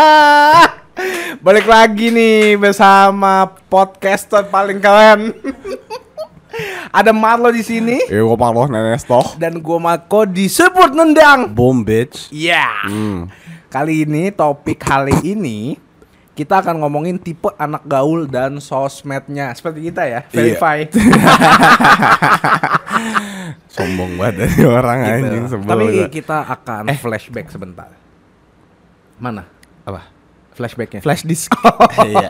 guys, balik lagi nih bersama podcaster paling keren. Ada Marlo di sini Eh, gue Marlo Nenesto. dan gua Marco disebut nendang. Boom, bitch. Ya. Kali ini topik kali ini kita akan ngomongin tipe anak gaul dan sosmednya seperti kita ya, Iya. verify. Sombong banget dari orang Gitu. anjing sebel Tapi kita akan flashback sebentar. Mana? Apa? Flashbacknya. Flash disk. Iya.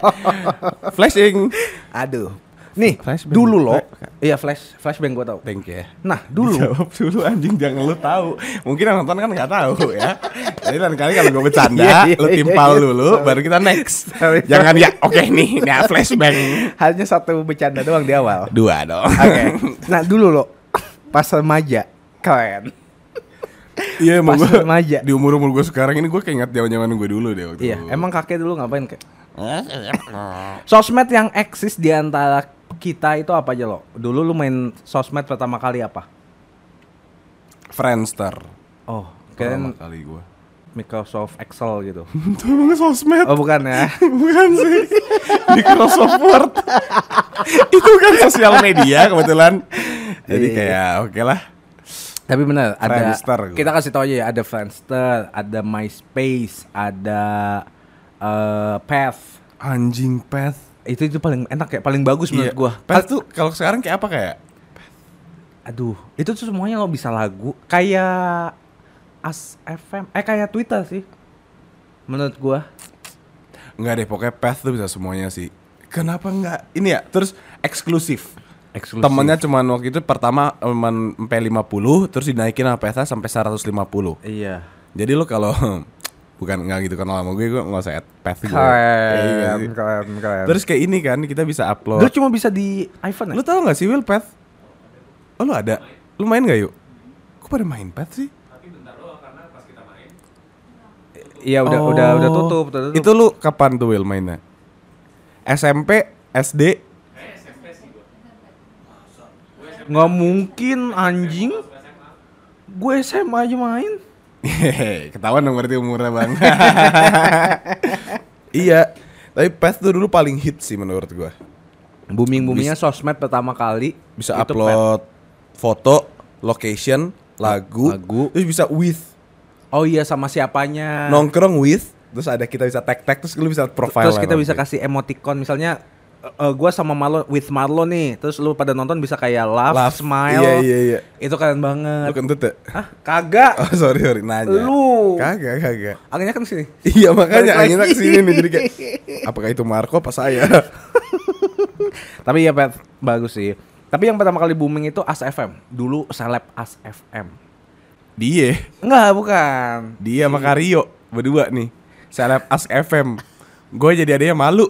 Flashing. Aduh. Nih, Flashbang. dulu lo. Iya, flash flashbang gua tahu. Thank you ya. Nah, dulu Jawab dulu anjing jangan lu tahu. Mungkin yang nonton kan nggak tahu ya. Jadi lain kali kalau gue bercanda, iya, lu iya, timpal iya. dulu, baru kita next. Sorry, Jangan ya, oke nih, nah flashbang. hanya satu bercanda doang di awal. Dua dong. Oke. Nah, dulu lo pas remaja keren. Iya emang gue remaja. di umur umur gue sekarang ini gue keinget zaman zaman gue dulu deh waktu Iya, dulu. emang kakek dulu ngapain kek? Sosmed yang eksis di antara kita itu apa aja lo? Dulu lu main sosmed pertama kali apa? Friendster. Oh, Pertama kali gue. Microsoft Excel gitu. Itu emang sosmed. Oh, bukan ya. Bukan sih. Microsoft Word. itu kan sosial media kebetulan. Jadi Iya. kayak oke lah. Tapi bener ada Friendster kita kasih tau aja ya ada Friendster, ada MySpace, ada eh Path. Anjing Path. Itu itu paling enak ya, paling bagus menurut gua. Path tuh kalau sekarang kayak apa kayak? Aduh, itu tuh semuanya lo bisa lagu kayak As FM, eh kayak Twitter sih. Menurut gua. Enggak deh, pokoknya Path tuh bisa semuanya sih. Kenapa enggak? Ini ya, terus eksklusif. Eksklusif. Temennya cuman waktu itu pertama cuman sampai 50 terus dinaikin sama PSA sampai 150. Iya. Jadi lo kalau bukan enggak gitu kan lama gue gue nggak usah add path gue. Iya Keren, sih. keren, keren. Terus kayak ini kan kita bisa upload. Dulu cuma bisa di iPhone ya? Lu tau gak sih Will Path? Oh lu ada? Lu main gak yuk? Kok pada main Path sih? Iya udah Oh. udah udah tutup, udah tutup. Itu lu kapan tuh Will mainnya? SMP, SD? Nggak mungkin anjing. Gue SMA aja main. Hehehe, Ketahuan dong berarti umurnya bang Iya Tapi Path tuh dulu paling hit sih menurut gua Booming boomingnya sosmed pertama kali Bisa upload foto, location, lagu, Lagu. Terus bisa with. Oh iya sama siapanya. Nongkrong with Terus ada kita bisa tag-tag Terus lu bisa profile Terus kita bisa kasih emoticon misalnya eh, gua sama Marlon with Marlon nih. Terus lu pada nonton bisa kayak laugh, Laugh. smile. Iya iya iya Itu keren Lu banget. kentut ya? Hah? Kagak. Oh sorry sorry nanya Lu. Kagak kagak Anginnya kan sini. Iya makanya anginnya lagi. ke sini nih Jadi kayak Apakah itu Marco apa saya? Tapi ya Pet, bagus sih. Tapi yang pertama kali booming itu As FM. Dulu seleb As FM. Dia Enggak, bukan. Dia sama Kario Berdua nih Seleb Ask FM Gue jadi adanya malu.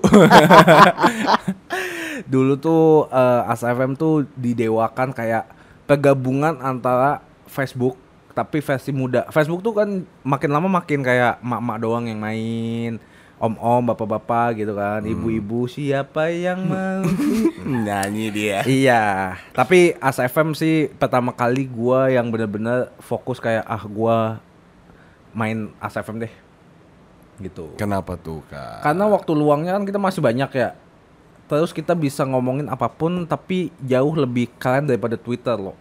Dulu tuh eh, As FM tuh didewakan kayak penggabungan antara Facebook tapi versi muda. Facebook tuh kan makin lama makin kayak mak-mak doang yang main, om-om, bapak-bapak gitu kan, ibu-ibu siapa yang mau? Nyanyi dia. Iya, tapi As FM sih pertama kali gua yang bener-bener fokus kayak ah gua main As FM deh. Gitu. Kenapa tuh kak? Karena waktu luangnya kan kita masih banyak ya. Terus kita bisa ngomongin apa pun tapi jauh lebih keren daripada Twitter loh.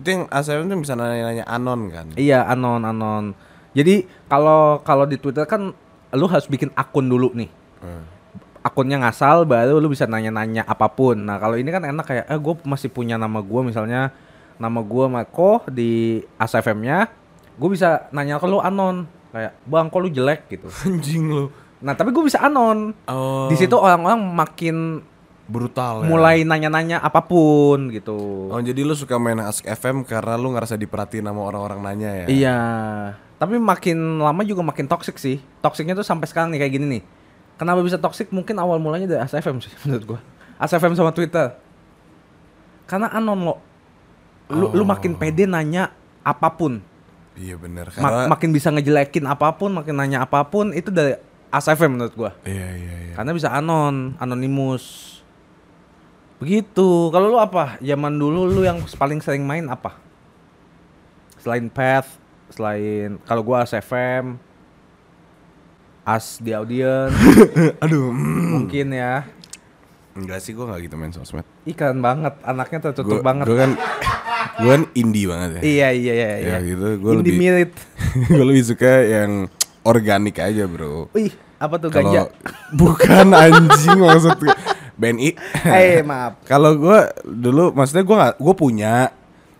Itu yang tuh bisa nanya-nanya anon kan Iya, anon anon. Jadi kalau kalau di Twitter kan lu harus bikin akun dulu nih. Hmm. Akunnya ngasal baru lu bisa nanya-nanya apa pun. Nah, kalau ini kan enak kayak eh gue masih punya nama gua misalnya nama gua Marco di ASFM-nya. Gue bisa nanya ke lu anon kayak, "Bang, kok lu jelek?" gitu. Anjing lu Nah, tapi gue bisa anon. Oh Di situ orang-orang makin Brutal ya mulai nanya-nanya apa pun gitu. Oh jadi lu suka main Ask FM karena lu ngerasa diperhatiin sama orang-orang nanya ya? Iya. Tapi makin lama juga makin toxic sih. Toksiknya tuh sampai sekarang nih kayak gini nih. Kenapa bisa toxic? Mungkin awal mulanya dari ASFM sih menurut gua. ASFM sama Twitter. Karena anon lo. Lu, lu makin pede nanya apa pun. Iya bener Ma- karena makin bisa ngejelekin apa pun, makin nanya apa pun itu dari ASFM menurut gua. Iya iya iya Karena bisa anon, anonimus. Begitu. Kalau lu apa? Zaman dulu lu yang paling sering main apa? Selain Path, selain kalau gua As FM, As di audience Aduh, mungkin ya. enggak sih gue nggak gitu main sosmed. Ikan banget, anaknya tertutup Gue banget. kan gue kan indie banget ya. Iya iya iya. Ya iya. gitu, gue Indie lebih mirip. gue lebih suka yang organik aja bro. Wih, apa tuh Kalau ganja? bukan anjing maksud gue. BNI. Eh maaf. Kalau gue dulu maksudnya gue nggak gue punya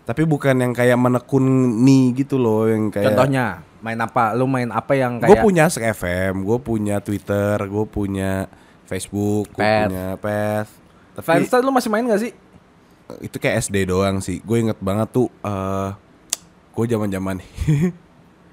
tapi bukan yang kayak menekuni gitu loh yang kayak Contohnya main apa? Lu main apa yang gue kayak punya Sek FM, gue punya Twitter, gue punya Facebook, gue punya Pet. Tapi Friendster lu masih main gak sih? Itu kayak SD doang sih. Gue inget banget tuh eh gue zaman zaman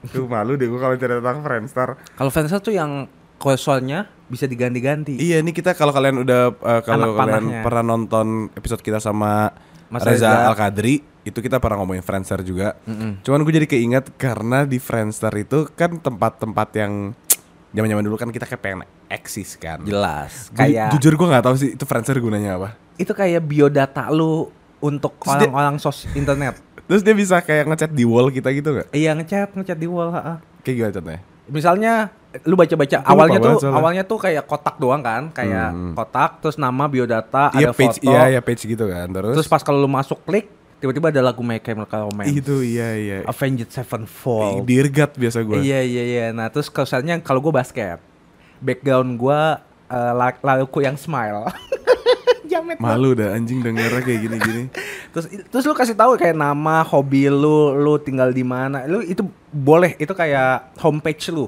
Tuh malu deh gue kalau cerita tentang Friendster. Kalau Friendster tuh yang konsolnya bisa diganti-ganti. Iya nih kita kalau kalian udah eh, kalau kalian panahnya. pernah nonton episode kita sama Mas Reza Reza. Al Kadri itu kita pernah ngomongin Friendster juga. Cuman gue jadi keinget karena di Friendster itu kan tempat-tempat yang zaman-zaman dulu kan kita kayak pengen eksis kan. Jelas. Ju- Kayak jujur gue nggak tahu sih itu Friendster gunanya apa. Itu kayak biodata lu untuk orang-orang sos internet. Terus dia bisa kayak ngechat di wall kita gitu nggak? Iya ngechat ngechat di wall. ha-ha. Kayak gimana contohnya? Misalnya lu baca-baca awalnya tuh soalnya. awalnya tuh kayak kotak doang kan, kayak kotak terus nama biodata Iya ada page foto. iya ya page gitu kan. Terus, Terus pas kalau lu masuk klik tiba-tiba ada lagu My Chemical Romance. itu iya iya. Avenged Sevenfold. Dirgat biasa gue. Iya iya iya. Nah terus kesannya kalau gue basket, background gue uh, la- laguku yang smile. Jamet. Malu dah anjing dengernya kayak gini-gini. Terus terus lu kasih tahu kayak nama, hobi lu, lu tinggal di mana. Lu itu boleh itu kayak homepage lu.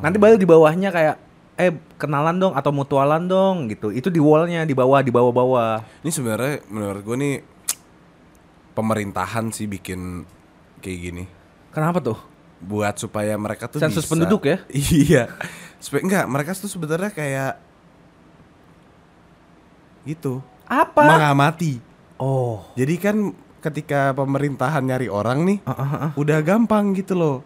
Nanti baru di bawahnya kayak eh kenalan dong atau mutualan dong gitu. Itu di wallnya di bawah di bawah-bawah. Ini sebenarnya menurut gue nih pemerintahan sih bikin kayak gini Kenapa tuh? buat supaya mereka tuh Sensus bisa- penduduk ya? Iya. Supaya enggak, mereka tuh sebenarnya kayak gitu. Apa? Mengamati. Oh. Jadi kan ketika pemerintahan nyari orang nih, Ah, ah, ah. udah gampang gitu loh.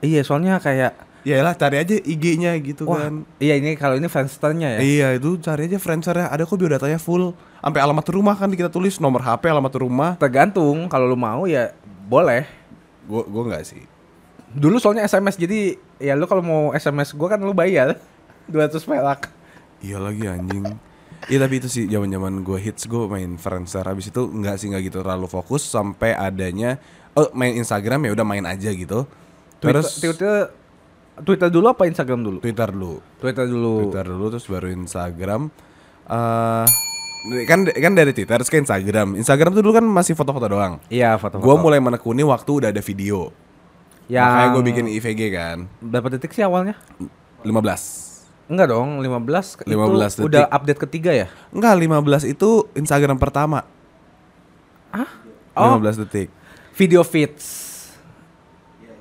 Iya, soalnya kayak Yalah cari aja IG-nya gitu wah, kan. iya ini kalau ini Friendster-nya ya. Iya itu cari aja Friendster-nya Ada kok biodatanya full Sampai alamat rumah kan kita tulis Nomor HP, alamat rumah Tergantung kalau lu mau ya boleh. Gue gue nggak sih Dulu soalnya SMS jadi ya lu kalau mau SMS gua kan lu bayar 200 perak. Iya lagi anjing Iya tapi itu sih zaman zaman gue hits gue main Friendster. Habis itu nggak sih nggak gitu terlalu fokus Sampai adanya Oh main Instagram ya udah main aja gitu. Twitter, Terus Twitter, Twitter dulu apa Instagram dulu? Twitter dulu. Twitter dulu. Twitter dulu terus baru Instagram. Eh kan kan dari Twitter terus ke Instagram. Instagram tuh dulu kan masih foto-foto doang. Iya foto-foto. Gue mulai menekuni waktu udah ada video. Yang Makanya gue bikin IVG kan. Berapa detik sih awalnya? 15 Enggak dong, 15, 15 itu detik. udah update ketiga ya? Enggak 15 itu Instagram pertama Ah? Oh, 15 detik video feeds.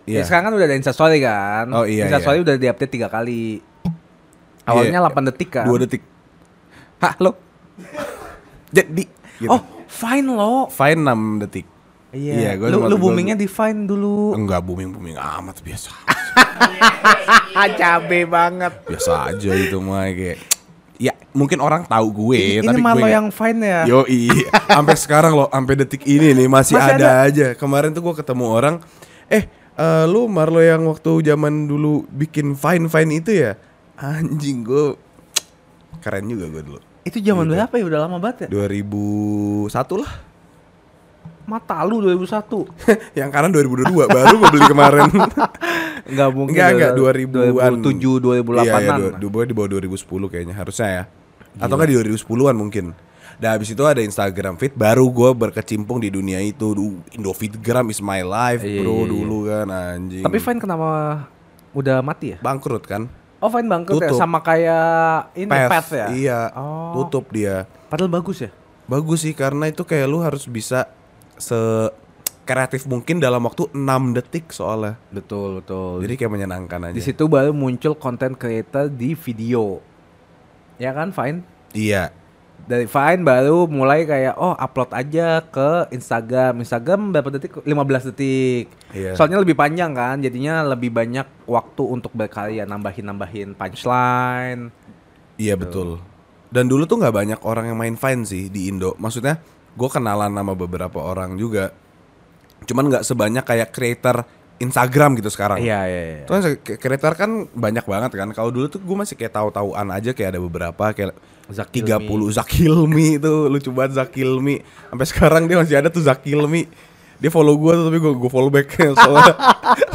Ya, Iya sekarang kan udah ada Instastory kan? Oh, iya, Instastory udah diupdate tiga kali. Awalnya Iya. 8 detik kan? 2 detik Hah lo Jadi gitu. Oh, fine lo. Fine 6 detik Iya, gua lu, cuma- lu gua- boomingnya di Vine dulu. Enggak booming-booming amat biasa Cabe banget. Biasa aja itu mah kayak Ya mungkin orang tahu gue ini tapi malah gue yang Vine ya? Yo sampai sekarang loh, sampai detik ini nih masih, Masih ada, aja. Kemarin tuh gue ketemu orang, eh eh, lu Marlo yang waktu zaman dulu bikin fine fine itu ya, anjing gue keren juga gue dulu. Itu zaman Gitu. berapa ya? Udah lama banget ya? 2001 lah, Mata lu 2001. yang kanan 2022 baru gue beli kemarin. Enggak mungkin. Enggak udah 2000-an. 2007, 2008-an. Iya, iya, dua- dua- di bawah 2010 kayaknya harusnya ya. Atau enggak di 2010-an mungkin. Dan habis itu ada Instagram feed baru gue berkecimpung di dunia itu. Indofitgram is my life Iya, bro iya, iya. dulu kan anjing. Tapi Vine kenapa udah mati ya? bangkrut kan? Oh Vine bangkrut ya? Tutup. Sama kayak ini Path, Path ya? Iya, Oh. tutup dia. Padahal bagus ya? Bagus sih karena itu kayak lu harus bisa se kreatif mungkin dalam waktu 6 detik soalnya. Betul, betul. Jadi kayak menyenangkan aja. di situ baru muncul konten creator di video. Ya kan Vine? Iya. Dari Vine baru mulai kayak oh upload aja ke Instagram. Instagram berapa detik? 15 detik. Iya. Soalnya lebih panjang kan, jadinya lebih banyak waktu untuk berkarya, nambahin-nambahin punchline. Iya betul. Dan dulu tuh nggak banyak orang yang main Vine sih di Indo. Maksudnya gue kenalan sama beberapa orang juga. Cuman nggak sebanyak kayak creator Instagram gitu sekarang. Iya iya iya. Tuh kan creator kan banyak banget kan. Kalau dulu tuh gue masih kayak tahu-tahuan aja kayak ada beberapa kayak Zakilmi. 30 Zakilmi itu lucu banget Zakilmi. Sampai sekarang dia masih ada tuh Zakilmi. Dia follow gue tuh tapi gue gue follow back soalnya,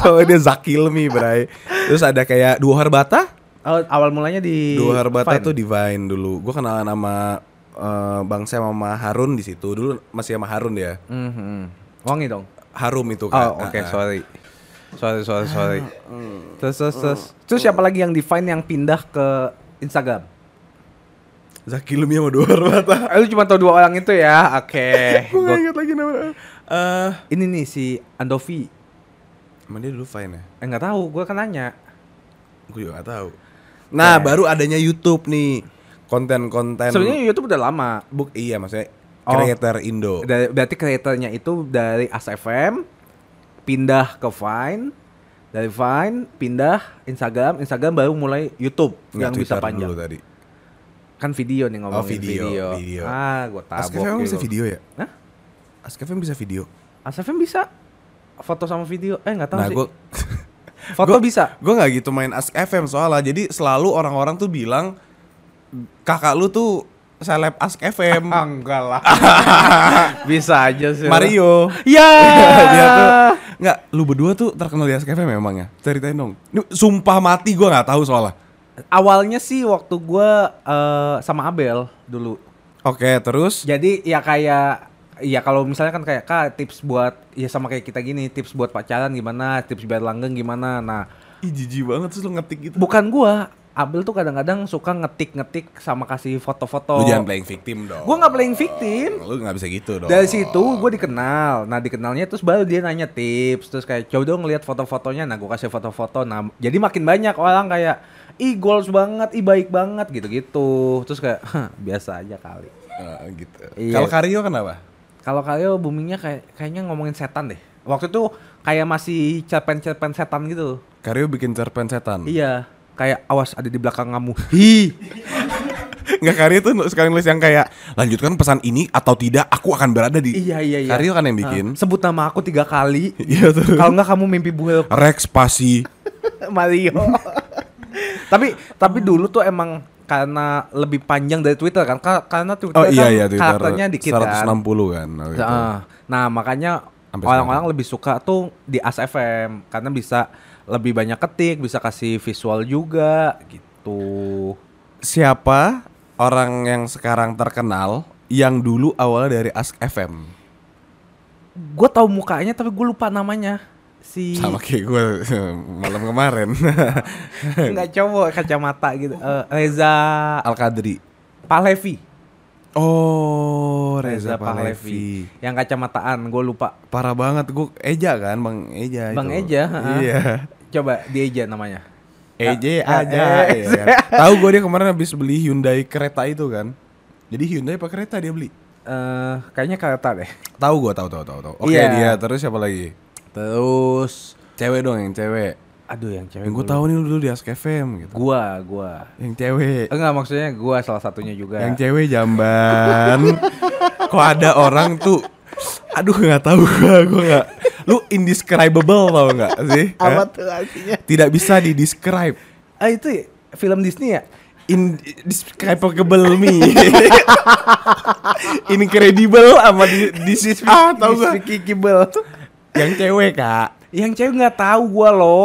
soalnya dia Zakilmi bray. Terus ada kayak dua Harbata. Oh, awal mulanya di Dua Harbata Vine. tuh di Vine dulu. Gue kenalan sama eh, Bang Sam sama Harun di situ. Dulu masih sama Harun dia. Mhm. Wangi dong. Harum itu Oh, kan. oke, Ah, ah. sorry. Sorry, sorry, sorry. Terus, terus, terus. Terus siapa lagi yang di Vine yang pindah ke Instagram? Zakilmi sama dua Harbata. Eh, lu cuma tahu dua orang itu ya? Oke. Gue Gua- gak inget lagi namanya. Eh, Ini nih si Andovi. emang dia dulu Vine ya? Eh nggak tahu, gue kan nanya. Gue juga gak tahu. Nah, baru adanya YouTube nih. Konten-konten Sebenarnya YouTube udah lama. Buk iya maksudnya Oh. creator Indo. Berarti kreatornya itu dari ASFM pindah ke Vine, dari Vine pindah Instagram, Instagram baru mulai YouTube Nggak, yang bisa Twitter panjang. dulu tadi. Kan video nih ngomongin Oh, video, video. Ah, gue Ask tabok. FM bisa gitu. video ya? Hah? Ask FM bisa video. ASFM bisa foto sama video. Eh nggak tahu Nah, sih. gue foto bisa. gue nggak gitu main Ask FM soalnya. Jadi selalu orang-orang tuh bilang kakak lu tuh seleb Ask FM. Ah, enggak lah. bisa aja sih. Mario. Ya. dia tuh nggak lu berdua tuh terkenal di Ask FM memang ya? Ceritain dong. Sumpah mati gue nggak tahu soalnya. Awalnya sih waktu gua eh, sama Abel dulu. Oke, terus Jadi ya kayak ya kalau misalnya kan kayak kak tips buat ya sama kayak kita gini tips buat pacaran gimana tips biar langgeng gimana nah Ih jijik banget terus lu ngetik gitu. bukan gua Abel tuh kadang-kadang suka ngetik-ngetik sama kasih foto-foto Lu jangan playing victim dong. gua nggak playing victim Lu nggak bisa gitu dong. dari situ gue dikenal nah dikenalnya terus baru dia nanya tips terus kayak coba dong ngeliat foto-fotonya nah gue kasih foto-foto nah jadi makin banyak orang kayak ih goals banget ih baik banget gitu-gitu terus kayak "Hah, biasa aja kali Ah, gitu. Iya. Kalau Karyo kenapa? Kalau Karyo boomingnya kayak kayaknya ngomongin setan deh. Waktu itu kayak masih cerpen-cerpen setan gitu. Karyo bikin cerpen setan. Iya, kayak awas ada di belakang kamu. Hi. Nggak Karyo tuh sekali nulis yang kayak lanjutkan pesan ini atau tidak aku akan berada di. iya iya iya. Karyo kan yang bikin. Ah, sebut nama aku tiga kali. Iya tuh. Kalau nggak kamu mimpi buel Rex Pasi. Mario. tapi tapi dulu tuh emang karena lebih panjang dari Twitter kan Ka- karena Twitter Oh iya kan iya Twitter. karakternya dikit 160 kan. kan. waktu itu. Nah, makanya orang-orang lebih suka tuh di As FM karena bisa lebih banyak ketik, bisa kasih visual juga gitu. Siapa orang yang sekarang terkenal yang dulu awalnya dari Ask FM? Gue tahu mukanya tapi gue lupa namanya. Si Sama kayak gue malam kemarin. nggak cowok kacamata gitu. Eh, Reza Al Kadri. Pahlevi. Oh, Reza Pahlevi. Yang kacamataan, gue lupa. Parah banget gue Eja kan, Bang Eja Bang itu. Eja. Iya. Coba di Eja namanya. EJ Ah, aja. eh. iya. Tahu gue dia kemarin habis beli Hyundai kereta itu kan. Jadi Hyundai apa kereta dia beli? Eh, kayaknya kereta deh. Tahu gue tahu tahu tahu tahu. Oke Iya. dia terus siapa lagi? Terus, Cewek dong yang cewek. aduh yang cewek. Yang gue tahu nih lu dulu di Ask FM gitu. Gua, gua. Yang cewek. Enggak maksudnya gua salah satunya juga. Yang cewek jamban. Kok ada orang tuh Aduh nggak tahu gua, gua nggak. Lu indescribable tau nggak sih? Hah? tuh artinya? Tidak bisa di describe. Ah itu ya, film Disney ya? Indescribable me. Incredible sama di, this is ah gak? Despicable. Yang cewek kak. Yang cewek nggak tahu gua lo.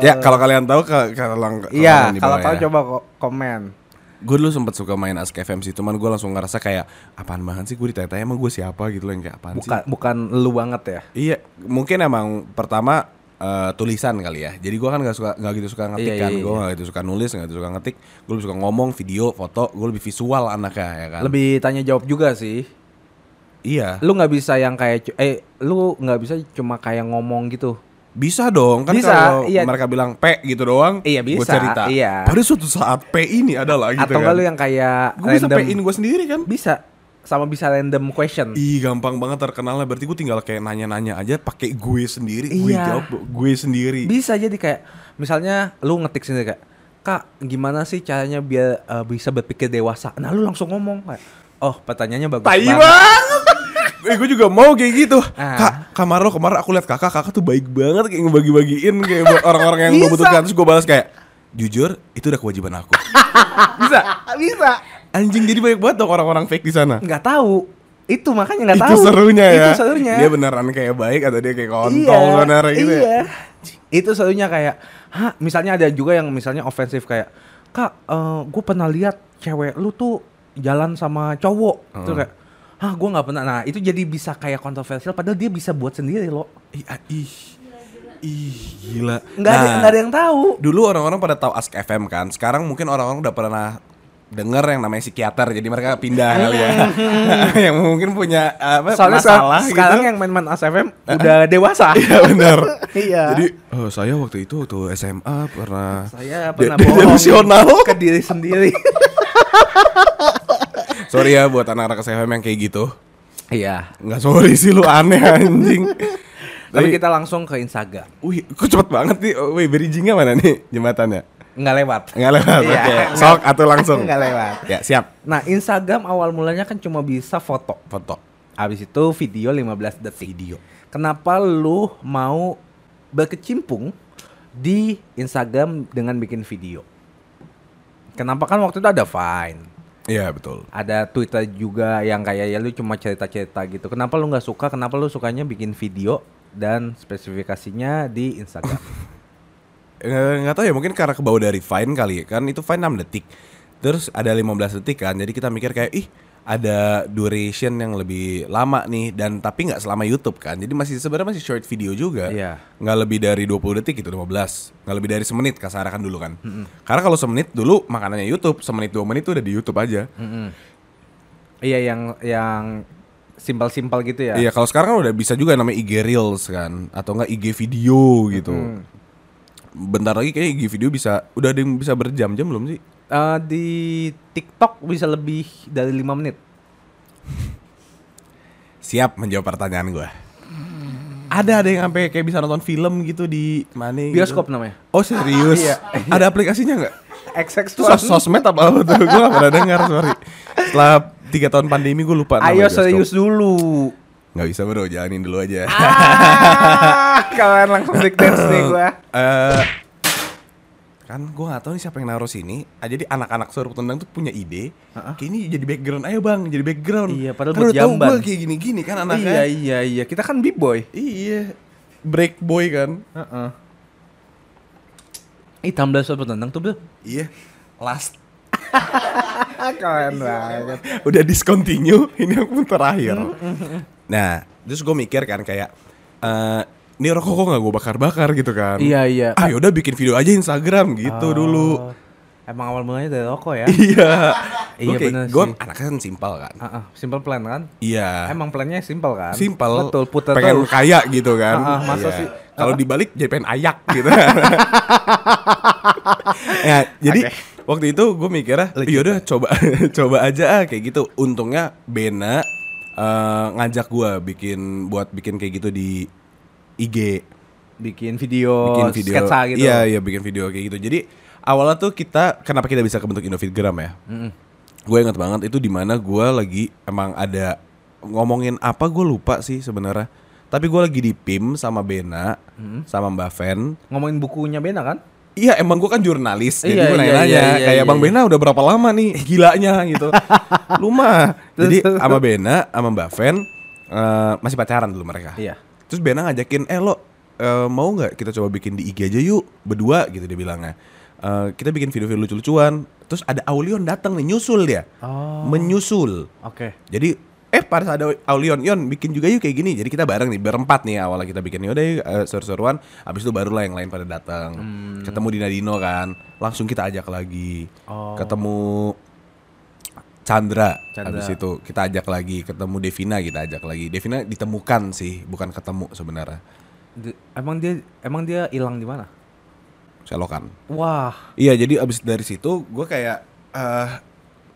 Ya kalau kalian tahu kalau Iya, kalau tahu coba ko- komen. Gue dulu sempet suka main Ask FM sih, cuman gue langsung ngerasa kayak apaan banget sih gue ditanya emang gue siapa gitu loh yang kayak apaan Bukan sih? bukan lu banget ya. Iya, mungkin emang pertama eh, tulisan kali ya. Jadi gue kan nggak suka nggak gitu suka ngetik Iya, kan. iya, Gue iya. nggak gitu suka nulis, nggak gitu suka ngetik. Gue lebih suka ngomong, video, foto. Gue lebih visual anaknya ya kan. Lebih tanya jawab juga sih. Iya. Lu nggak bisa yang kayak eh lu nggak bisa cuma kayak ngomong gitu. Bisa dong kan Bisa, kalau iya. mereka bilang P gitu doang. Iya, Gue bisa, cerita. iya. Pada suatu saat P ini adalah gitu Atau kan. lu yang kayak Gue bisa random P-in gue sendiri kan. bisa sama bisa random question. Ih gampang banget terkenalnya Berarti gue tinggal kayak nanya-nanya aja pakai gue sendiri Gue Iya. jawab gue sendiri Bisa jadi kayak misalnya lu ngetik sendiri kayak Kak, gimana sih caranya biar uh, bisa berpikir dewasa? Nah, lu langsung ngomong kayak, "Oh, pertanyaannya bagus Tai banget." banget eh gue juga mau kayak gitu. Ah. kak kamar lo kemarin aku lihat kakak kakak tuh baik banget kayak ngebagi-bagiin kayak buat orang-orang yang Bisa. membutuhkan terus gue balas kayak jujur itu udah kewajiban aku. Bisa? Bisa. Anjing jadi banyak banget dong orang-orang fake di sana. Nggak tahu. Itu makanya nggak itu tahu. serunya ya. itu serunya. Dia beneran kayak baik atau dia kayak kontol iya, sebenarnya gitu iya. ya itu serunya kayak Hah, misalnya ada juga yang misalnya ofensif kayak kak gue pernah lihat cewek lu tuh jalan sama cowok. Hmm. tuh kayak ah gue nggak pernah. Nah itu jadi bisa kayak kontroversial padahal dia bisa buat sendiri loh ih ah, ih. Ih gila. Nggak ada Nah, nggak ada yang tahu. dulu orang-orang pada tahu Ask FM kan. Sekarang mungkin orang-orang udah pernah denger yang namanya psikiater jadi mereka pindah kali ya. Yang mungkin punya apa soalnya masalah sekarang, sekarang gitu yang main-main ASFM udah dewasa. Iya benar. Iya. Jadi oh, saya waktu itu waktu SMA pernah saya pernah bohong delusional. ke diri sendiri Sorry ya buat anak-anak SFM yang kayak gitu. iya Nggak sorry sih lu aneh anjing. tapi kita langsung ke Instagram Wih, kok cepet banget nih. Oh, wih, bridgingnya mana nih jembatannya? nggak lewat Nggak lewat. Iya. Oke, sok atau langsung. nggak lewat Ya, siap. nah Instagram awal mulanya kan cuma bisa foto Foto. Habis itu video 15 detik. Video. Kenapa lu mau berkecimpung di Instagram dengan bikin video? Kenapa kan waktu itu ada Vine, Iya, betul. ada Twitter juga yang kayak ya lu cuma cerita-cerita gitu. Kenapa lu nggak suka? Kenapa lu sukanya bikin video dan spesifikasinya di Instagram? Nggak tahu ya mungkin karena kebawa dari Vine kali ya. kan itu Vine 6 detik terus ada 15 detik kan jadi kita mikir kayak ih ada duration yang lebih lama nih dan tapi nggak selama YouTube kan jadi masih sebenarnya masih short video juga Iya. nggak lebih dari 20 detik gitu 15 nggak lebih dari semenit kasar kan dulu kan karena kalau semenit dulu makanannya YouTube semenit dua menit tuh udah di YouTube aja Mm-mm. Iya yang yang simpel-simpel gitu ya. iya kalau sekarang kan udah bisa juga namanya IG Reels kan atau enggak IG video gitu Mm. bentar lagi kayak IG video bisa udah ada yang bisa berjam-jam belum sih Eh, di TikTok bisa lebih dari 5 menit. Siap menjawab pertanyaan gue. Ada ada yang sampai kayak bisa nonton film gitu di mana? gitu. Bioskop namanya. Oh serius? Iya. Ada aplikasinya nggak? XX Itu sos sosmed apa apa tuh? Gue gak pernah dengar sorry. Setelah tiga tahun pandemi gue lupa. Ayo serius dulu. Nggak bisa bro, jalanin dulu aja. ah, kalian langsung break dance nih gua. Eh, kan gue gak tahu nih siapa yang naruh sini. Ah, jadi anak-anak suruh tendang tuh punya ide. Kayak ini jadi background. Ayo bang, jadi background. Iya, padahal kan buat udah tahu jamban. gue kayak gini-gini kan anaknya. Iya iya iya, kita kan b-boy. Iya. Break boy kan. Heeh. Ih, Tumblr suruh tendang tuh, Bro. Iya. Last Keren banget. udah discontinue ini yang pun terakhir nah terus gue mikir kan kayak eh ini rokok kok nggak gue bakar-bakar gitu kan Iya iya. ah yaudah bikin video aja Instagram gitu Oh, dulu Emang awal mulanya dari rokok ya? iya Iya, bener gue sih. anaknya kan simpel kan Ah, ah, simple plan kan? iya Emang plannya simple kan? simpel Betul, putar pengen terus. kaya gitu kan Ah, ah, masa Iya. sih? kalau dibalik jadi pengen ayak gitu ya jadi waktu itu gue mikirnya yaudah coba coba aja ah kayak gitu untungnya Bena eh, ngajak gue bikin buat bikin kayak gitu di IG Bikin video, bikin video sketsa gitu. iya iya bikin video kayak gitu jadi awalnya tuh kita kenapa kita bisa kebentuk Indofitgram ya Mm-mm. gue inget banget itu di mana gue lagi emang ada ngomongin apa gue lupa sih sebenarnya tapi gue lagi di PIM sama Bena Hmm. sama Mbak Ven Ngomongin bukunya Bena kan? Iya emang gue kan jurnalis Jadi Iya, gue iya, nanya-nanya iya, iya, Kayak iya, Bang iya. Bena udah berapa lama nih Gilanya gitu Lu mah Jadi sama Bena Sama Mbak Ven eh, Masih pacaran dulu mereka Iya. Terus Bena ngajakin Eh lo eh, mau nggak kita coba bikin di IG aja yuk Berdua gitu dia bilangnya. Eh, Kita bikin video-video lucu-lucuan. Terus ada Aulion datang nih Nyusul dia. Oh. Menyusul. Oke. jadi eh pas ada Aulion Yon bikin juga yuk kayak gini. Jadi kita bareng nih berempat nih awalnya kita bikin. Yaudah yuk uh, seru-seruan. Abis itu barulah yang lain pada datang. Ketemu Dina Dino kan langsung kita ajak lagi. Oh. ketemu Chandra, Chandra. abis itu kita ajak lagi ketemu Devina kita ajak lagi. Devina ditemukan sih bukan ketemu sebenarnya. Di- Emang dia emang dia hilang di mana? selokan. Wah. Iya jadi abis dari situ gue kayak eh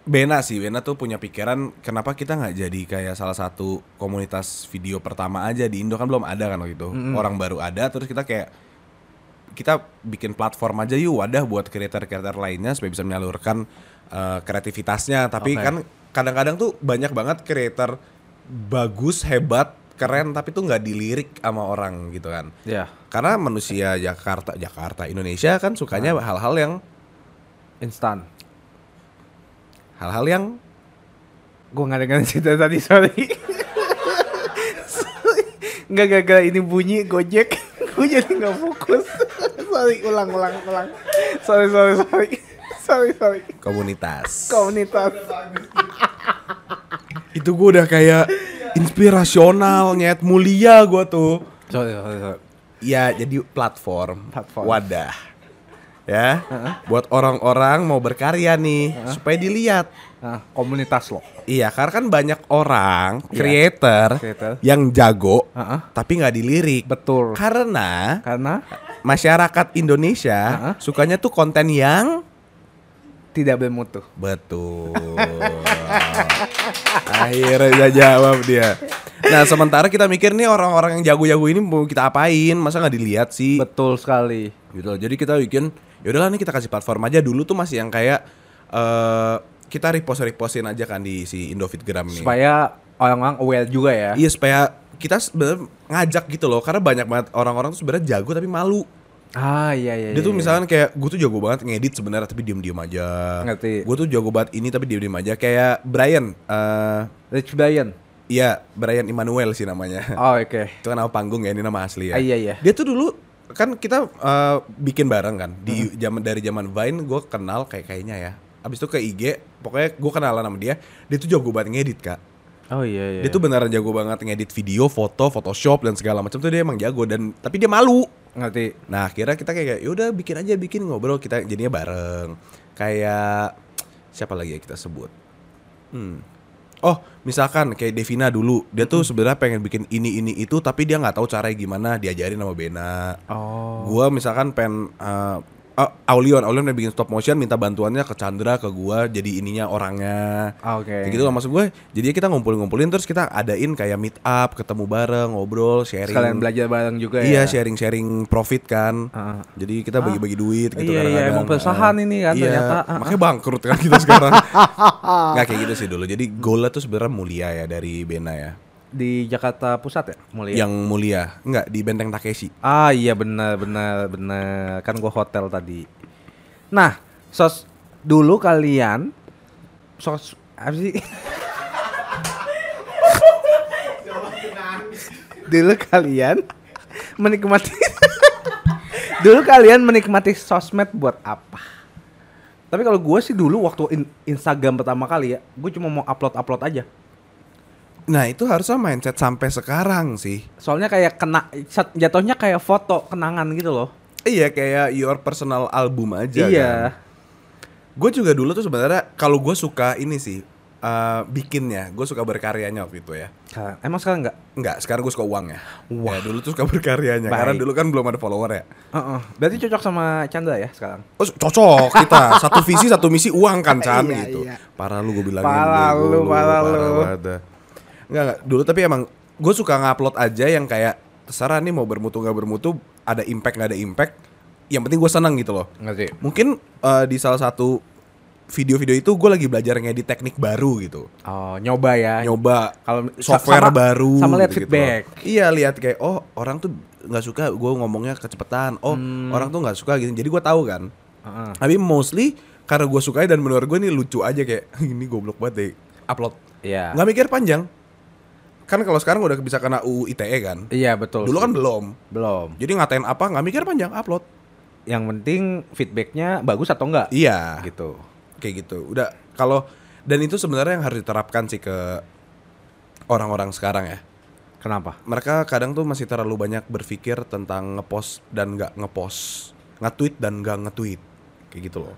Bena sih Bena tuh punya pikiran kenapa kita nggak jadi kayak salah satu komunitas video pertama aja di Indo? Kan belum ada kan waktu itu. Orang baru ada terus kita kayak kita bikin platform aja yuk wadah buat kreator-kreator lainnya supaya bisa menyalurkan eh, kreativitasnya tapi Oke. kan kadang-kadang tuh banyak banget kreator bagus, hebat, keren tapi tuh nggak dilirik sama orang gitu kan. Ya, Karena manusia Jakarta, Jakarta, Indonesia kan sukanya hal-hal yang instan. hal-hal yang Gue nggak dengerin cerita tadi, sorry. Nggak gara-gara ini bunyi Gojek, gue jadi nggak fokus. sorry, ulang, ulang, ulang. Sorry, sorry, sorry. Sorry, sorry. komunitas. Komunitas. Itu gue udah kayak inspirasional, nyet mulia gue tuh. Sorry, sorry, sorry. Ya jadi platform, Platform. wadah, ya, buat orang-orang mau berkarya nih supaya dilihat. Nah, komunitas lo. Iya, karena kan banyak orang Iya. creator, Creator. yang jago, Heeh. tapi nggak dilirik. Betul. Karena Karena masyarakat Indonesia Heeh. sukanya tuh konten yang tidak bermutu. betul. Akhirnya jawab dia. Nah, sementara kita mikir nih orang-orang yang jago-jago ini mau kita apain? Masa nggak dilihat sih? Betul sekali. gitu loh. Jadi kita bikin ya udahlah nih kita kasih platform aja dulu tuh masih yang kayak eh kita repost repostin aja kan di si Indofitgram nih. Supaya orang-orang aware juga ya. Iya supaya kita sebenarnya ngajak gitu loh karena banyak banget orang-orang tuh sebenarnya jago tapi malu. Ah iya iya. Dia tuh iya. misalkan kayak gue tuh jago banget ngedit sebenarnya tapi diem-diem aja. Ngerti. Gue tuh jago banget ini tapi diem-diem aja kayak Brian. eh Rich Brian. Iya Brian Immanuel sih namanya. Oh oke. Itu kan nama panggung ya ini nama asli ya. Ah, iya, iya. Dia tuh dulu kan kita eh, bikin bareng kan di zaman dari zaman Vine gue kenal kayak kayaknya ya. Abis itu ke IG pokoknya gue kenalan sama dia. Dia tuh jago banget ngedit kak. Oh iya iya. Dia tuh beneran jago banget ngedit video, foto, Photoshop dan segala macam tuh dia emang jago dan tapi dia malu. ngerti. Nah akhirnya kita kayak yaudah bikin aja bikin ngobrol kita jadinya bareng. Kayak siapa lagi ya kita sebut? Hmm. Oh misalkan kayak Devina dulu dia tuh sebenarnya pengen bikin ini ini itu tapi dia nggak tahu caranya gimana diajarin sama Bena. Oh. Gua misalkan pengen uh, uh, Aulion, Aulion udah bikin stop motion minta bantuannya ke Chandra ke gua jadi ininya orangnya. Ah, Oke. Kayak gitu loh maksud gue. Jadi kita ngumpulin-ngumpulin terus kita adain kayak meet up, ketemu bareng, ngobrol, sharing. Sekalian belajar bareng juga Iya, ya. sharing-sharing profit kan. Ah. Jadi kita bagi-bagi duit gitu Iya, iya, kadang-kadang. emang perusahaan Ah. ini kan iya, ternyata. Ah, Makanya bangkrut kan kita sekarang. Nggak kayak gitu sih dulu. Jadi goalnya tuh sebenarnya mulia ya dari Bena ya. Di Jakarta Pusat ya, mulia. Yang mulia. Enggak, di Benteng Takeshi. Ah iya benar benar benar kan gua hotel tadi. Nah, sos dulu kalian sos apa sih? dulu kalian menikmati dulu kalian menikmati sosmed buat apa? Tapi kalau gue sih dulu waktu in- Instagram pertama kali ya, gue cuma mau upload upload aja. Nah, itu harusnya mindset sampai sekarang sih. Soalnya kayak kena jatuhnya kayak foto kenangan gitu loh. Iya, kayak your personal album aja iya. kan. Gue juga dulu tuh sebenarnya kalau gue suka ini sih eh, bikinnya, gue suka berkaryanya waktu itu ya. Sekarang- Emang sekarang enggak? Enggak, sekarang gue suka uang ya. Wah. Ya, dulu tuh suka berkaryanya Baik. karena dulu kan belum ada follower ya. Heeh. Berarti cocok sama Chandra ya sekarang? Oh, cocok kita. Satu visi, satu misi uang kan, Chan Iya, gitu. iya. Parah lu gue bilangin Parah lu, parah lu. dah. Enggak, enggak. Dulu tapi emang gue suka ngupload aja yang kayak terserah nih mau bermutu nggak bermutu, ada impact nggak ada impact. Yang penting gue seneng gitu loh. Ngerti. Mungkin eh, di salah satu video-video itu gue lagi belajar ngedit teknik baru gitu. Oh, nyoba ya. Nyoba Kalau software sama- baru sama lihat gitu feedback. loh. Iya lihat kayak oh orang tuh nggak suka gue ngomongnya kecepetan. Oh Hmm. orang tuh nggak suka gitu. Jadi gue tahu kan. Heeh. Tapi mostly karena gue suka dan menurut gue ini lucu aja kayak ini goblok banget deh upload. Iya. Nggak mikir panjang. Kan kalau sekarang udah bisa kena UU ITE kan. Iya, betul. Dulu kan belum. belum. Jadi ngatain apa nggak mikir panjang upload. Yang penting feedbacknya bagus atau enggak? Iya. Gitu. Kayak gitu. Udah kalau dan itu sebenarnya yang harus diterapkan sih ke orang-orang sekarang ya. Kenapa? Mereka kadang tuh masih terlalu banyak berpikir tentang ngepost dan nggak ngepost, nge-tweet dan nggak nge-tweet. Kayak gitu loh.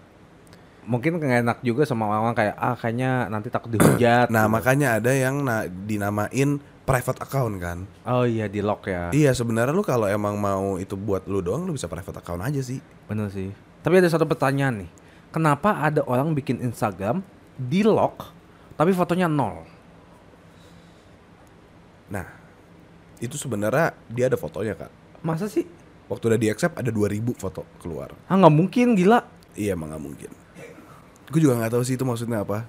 Mungkin nggak enak juga sama orang-orang kayak ah kayaknya nanti takut dihujat. Nah, gitu. makanya ada yang na- dinamain private account kan. Oh iya di lock ya. Iya, sebenarnya lu kalau emang mau itu buat lu doang lu bisa private account aja sih. Bener sih. Tapi ada satu pertanyaan nih. Kenapa ada orang bikin Instagram di lock tapi fotonya nol? Nah, itu sebenarnya dia ada fotonya, Kak. Masa sih? Waktu udah di accept ada 2000 foto keluar. Ah nggak mungkin gila. Iya, emang gak mungkin. Gue juga nggak tahu sih itu maksudnya apa.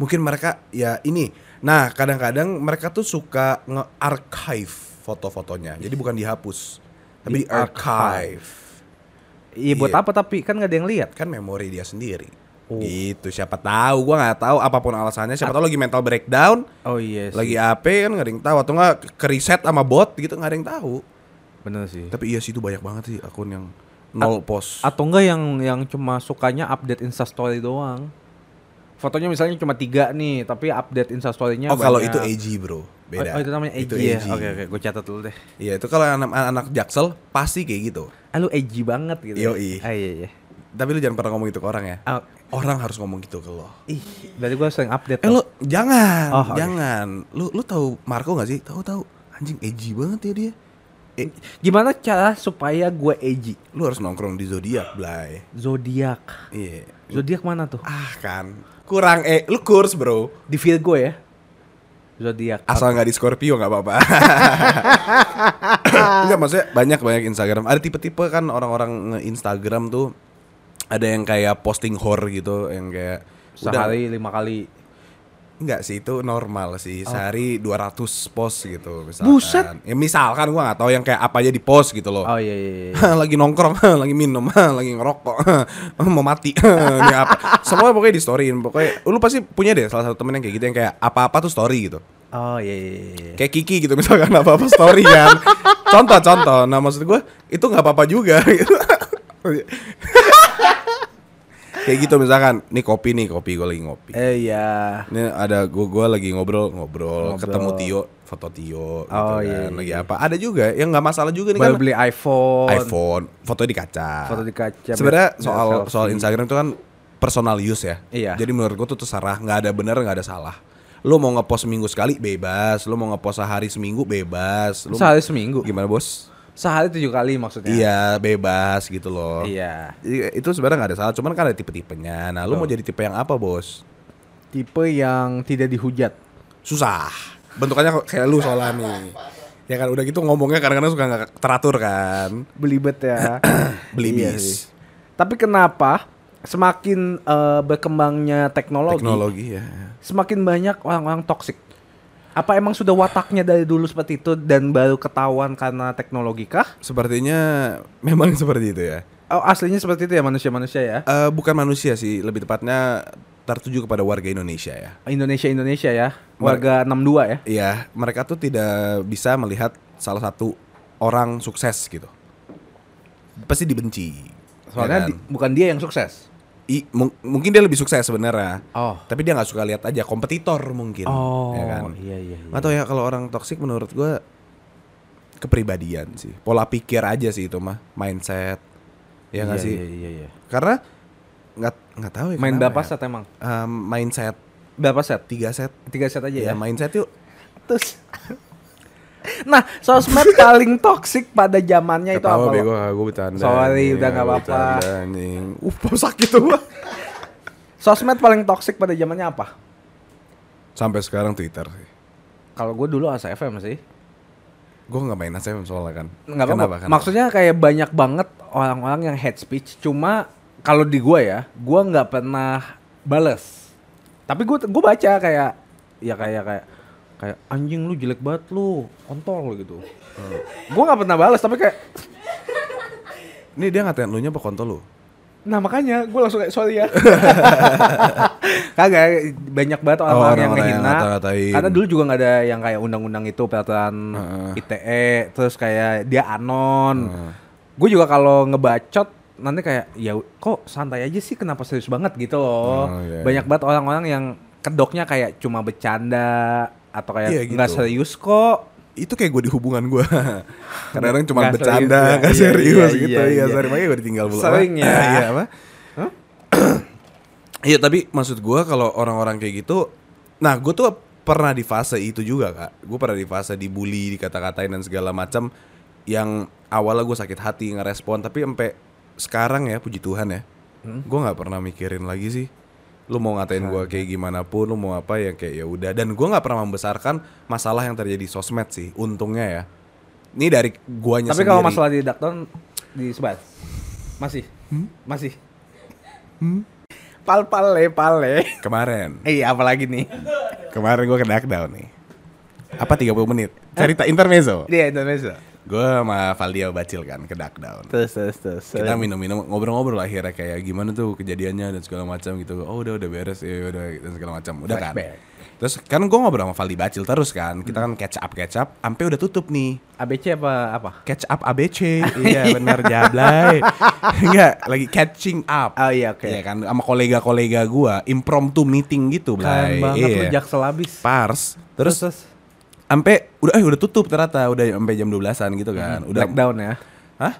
Mungkin mereka ya ini Nah, kadang-kadang mereka tuh suka nge-archive foto-fotonya. Jadi bukan dihapus, tapi Di di-archive. Iya buat Iya. apa tapi kan nggak ada yang lihat. Kan memori dia sendiri. Oh. Gitu, siapa tahu gua nggak tahu apa pun alasannya. Siapa tahu lagi mental breakdown, Oh iya sih. lagi AP kan nggak ada yang tahu atau nggak ke reset sama bot gitu nggak ada yang tahu. Bener sih. Tapi iya sih itu banyak banget sih akun yang nol post. Atau enggak yang yang cuma sukanya update instastory doang. Fotonya misalnya cuma tiga nih, tapi update instastory-nya oh kalau itu AG bro, beda. Oh, oh, itu namanya AG Itu ya. AG. Oke oke, gue catat dulu deh. Iya itu kalau anak anak jaksel pasti kayak gitu. Ah lu AG banget gitu. Yoi. Ah iya iya. Tapi lu jangan pernah ngomong gitu ke orang ya. Ah, Orang harus ngomong gitu ke lo. ih, berarti gue sering update. Eh lu jangan, Oh, jangan. Lu lu tahu Marco gak sih? Tahu tahu. Anjing edgy banget ya dia. Eh, Gimana cara supaya gue AG? lu harus nongkrong di zodiak, Blay. Zodiak. Iya. Zodiak mana tuh? Ah kan. Kurang eh lu kurs, Bro. Di Virgo ya. Zodiak. Asal nggak di Scorpio nggak apa-apa. Enggak maksudnya banyak banyak Instagram. Ada tipe-tipe kan orang-orang nge-Instagram tuh ada yang kayak posting horror gitu, yang kayak udah- Sehari lima kali. Enggak sih itu normal sih sehari 200 post gitu misalkan. Oh. Buset. Ya misalkan gua nggak tahu yang kayak apa aja di post gitu loh. Oh iya iya. iya. lagi nongkrong, lagi minum, lagi ngerokok, mau mati, ini apa? Semua pokoknya di storyin. Pokoknya lu pasti punya deh salah satu temen yang kayak gitu yang kayak apa-apa tuh story gitu. Oh iya iya. iya. Kayak Kiki gitu misalkan apa-apa story kan. Contoh-contoh. Nah maksud gua itu nggak apa-apa juga gitu. Kayak gitu misalkan, nih kopi nih, kopi gue lagi ngopi. Eh iya. Ini ada gua gua lagi ngobrol ngobrol, Ngobrol. ketemu Tio, foto Tio gitu Oh, kan. iya, iya, lagi iya. apa? Ada juga yang nggak masalah juga nih Baru kan. beli iPhone. iPhone, foto di kaca. Foto di kaca, Sebenarnya soal biar soal selfie. Instagram itu kan personal use ya. Iya. Jadi menurut gua tuh terserah, nggak ada benar, nggak ada salah. Lu mau ngepost seminggu sekali bebas, lu mau ngepost sehari seminggu bebas. Lu Sehari seminggu. gimana bos? Sehari tujuh kali maksudnya. Iya bebas gitu loh. Iya. Itu sebenarnya nggak ada salah, cuman kan ada tipe-tipenya. Nah, lu mau jadi tipe yang apa bos? Tipe yang tidak dihujat. susah bentukannya kayak lu soalnya nih ya kan udah gitu ngomongnya kadang-kadang suka nggak teratur kan Belibet ya. belibis Iya. Tapi kenapa semakin eh, berkembangnya teknologi, teknologi ya semakin banyak orang-orang toksik? Apa emang sudah wataknya dari dulu seperti itu dan baru ketahuan karena teknologi kah? sepertinya memang seperti itu ya Oh, aslinya seperti itu ya manusia-manusia ya? Eh, bukan manusia sih lebih tepatnya tertuju kepada warga Indonesia ya Indonesia Indonesia ya. Warga 62 ya. iya mereka tuh tidak bisa melihat salah satu orang sukses gitu pasti dibenci Soalnya ya kan? di- bukan dia yang sukses. I- mung- mungkin dia lebih sukses sebenarnya Oh. tapi dia nggak suka lihat aja kompetitor mungkin Oh, ya kan iya iya. iya. Tahu ya kalau orang toksik menurut gua kepribadian sih, pola pikir aja sih itu mah, mindset, ya nggak Iya, sih? Iya iya iya. Karena nggak nggak tahu ya. Main berapa ya. set emang? Em, mindset Berapa set? tiga set, Tiga set aja ya ya. mindset yuk. Terus Nah, sosmed paling toksik pada zamannya itu apa? Bego, gue bercanda. Sorry, udah nggak gua apa-apa. Uh, sakit tuh. Sosmed paling toksik pada zamannya apa? Sampai sekarang Twitter sih. Kalau gue dulu ASFM sih. Gue nggak main ASM soalnya kan. Nggak apa-apa. Maksudnya kayak banyak banget orang-orang yang hate speech. Cuma kalau di gue ya, gue nggak pernah bales. Tapi gue gue baca kayak ya kayak kayak kayak anjing lu jelek banget lu kontol gitu. Gue nggak pernah balas tapi kayak Ini dia ngatain lu nya apa kontol lu? Nah makanya gue langsung kayak sorry ya Kagak banyak banget orang, Oh, orang yang ngehina ngata-ngatain. Karena dulu juga nggak ada yang kayak undang-undang itu peraturan Heeh. ITE Terus kayak dia anon Heeh. Gue juga kalau ngebacot nanti kayak ya kok santai aja sih kenapa serius banget gitu loh Oh, iya, Banyak banget orang-orang yang kedoknya kayak cuma bercanda Atau kayak Iya, nggak gitu. serius kok Itu kayak gue di hubungan gue. Kadang-kadang cuma Nggak bercanda, serius, nggak iya, serius iya, gitu. iya, Iya, iya. sorry makanya gue ditinggal bulan. Sering ya. Iya apa? Iya tapi maksud gue kalau orang-orang kayak gitu, nah gue tuh pernah di fase itu juga kak. Gue pernah di fase dibully, dikata-katain dan segala macam. Yang awalnya gue sakit hati ngerespon, tapi sampai sekarang ya puji Tuhan ya, Hmm? gue nggak pernah mikirin lagi sih. Lu mau ngatain gue kayak gimana pun, lu mau apa ya kayak ya udah. Dan gue nggak pernah membesarkan masalah yang terjadi di sosmed sih, untungnya ya. Ini dari guanya Tapi kalau masalah di Dakton disebar Masih Masih Pal pale pale kemarin Iya apalagi nih Kemarin gue ke Duckdown nih. Apa 30 menit? Cerita intermezzo. Iya Indonesia. Gue sama Valdia Bacil kan ke Duckdown. Terus terus terus. Kita minum-minum ngobrol-ngobrol akhirnya kayak gimana tuh kejadiannya dan segala macam gitu. Oh udah udah beres ya udah dan segala macam. Udah kan. Terus kan gue ngobrol sama Valdi Bacil terus kan. Kita kan catch up catch up sampai udah tutup nih. ABC apa apa? Catch up ABC. iya benar jablay. Enggak, lagi catching up. Oh iya oke. Iya kan sama kolega-kolega gua impromptu meeting gitu, Keren Blay. banget Iya. lu jaksel abis. Pars. Terus terus sampai udah eh udah tutup ternyata udah sampai jam 12-an gitu kan. Udah blackdown ya. Hah?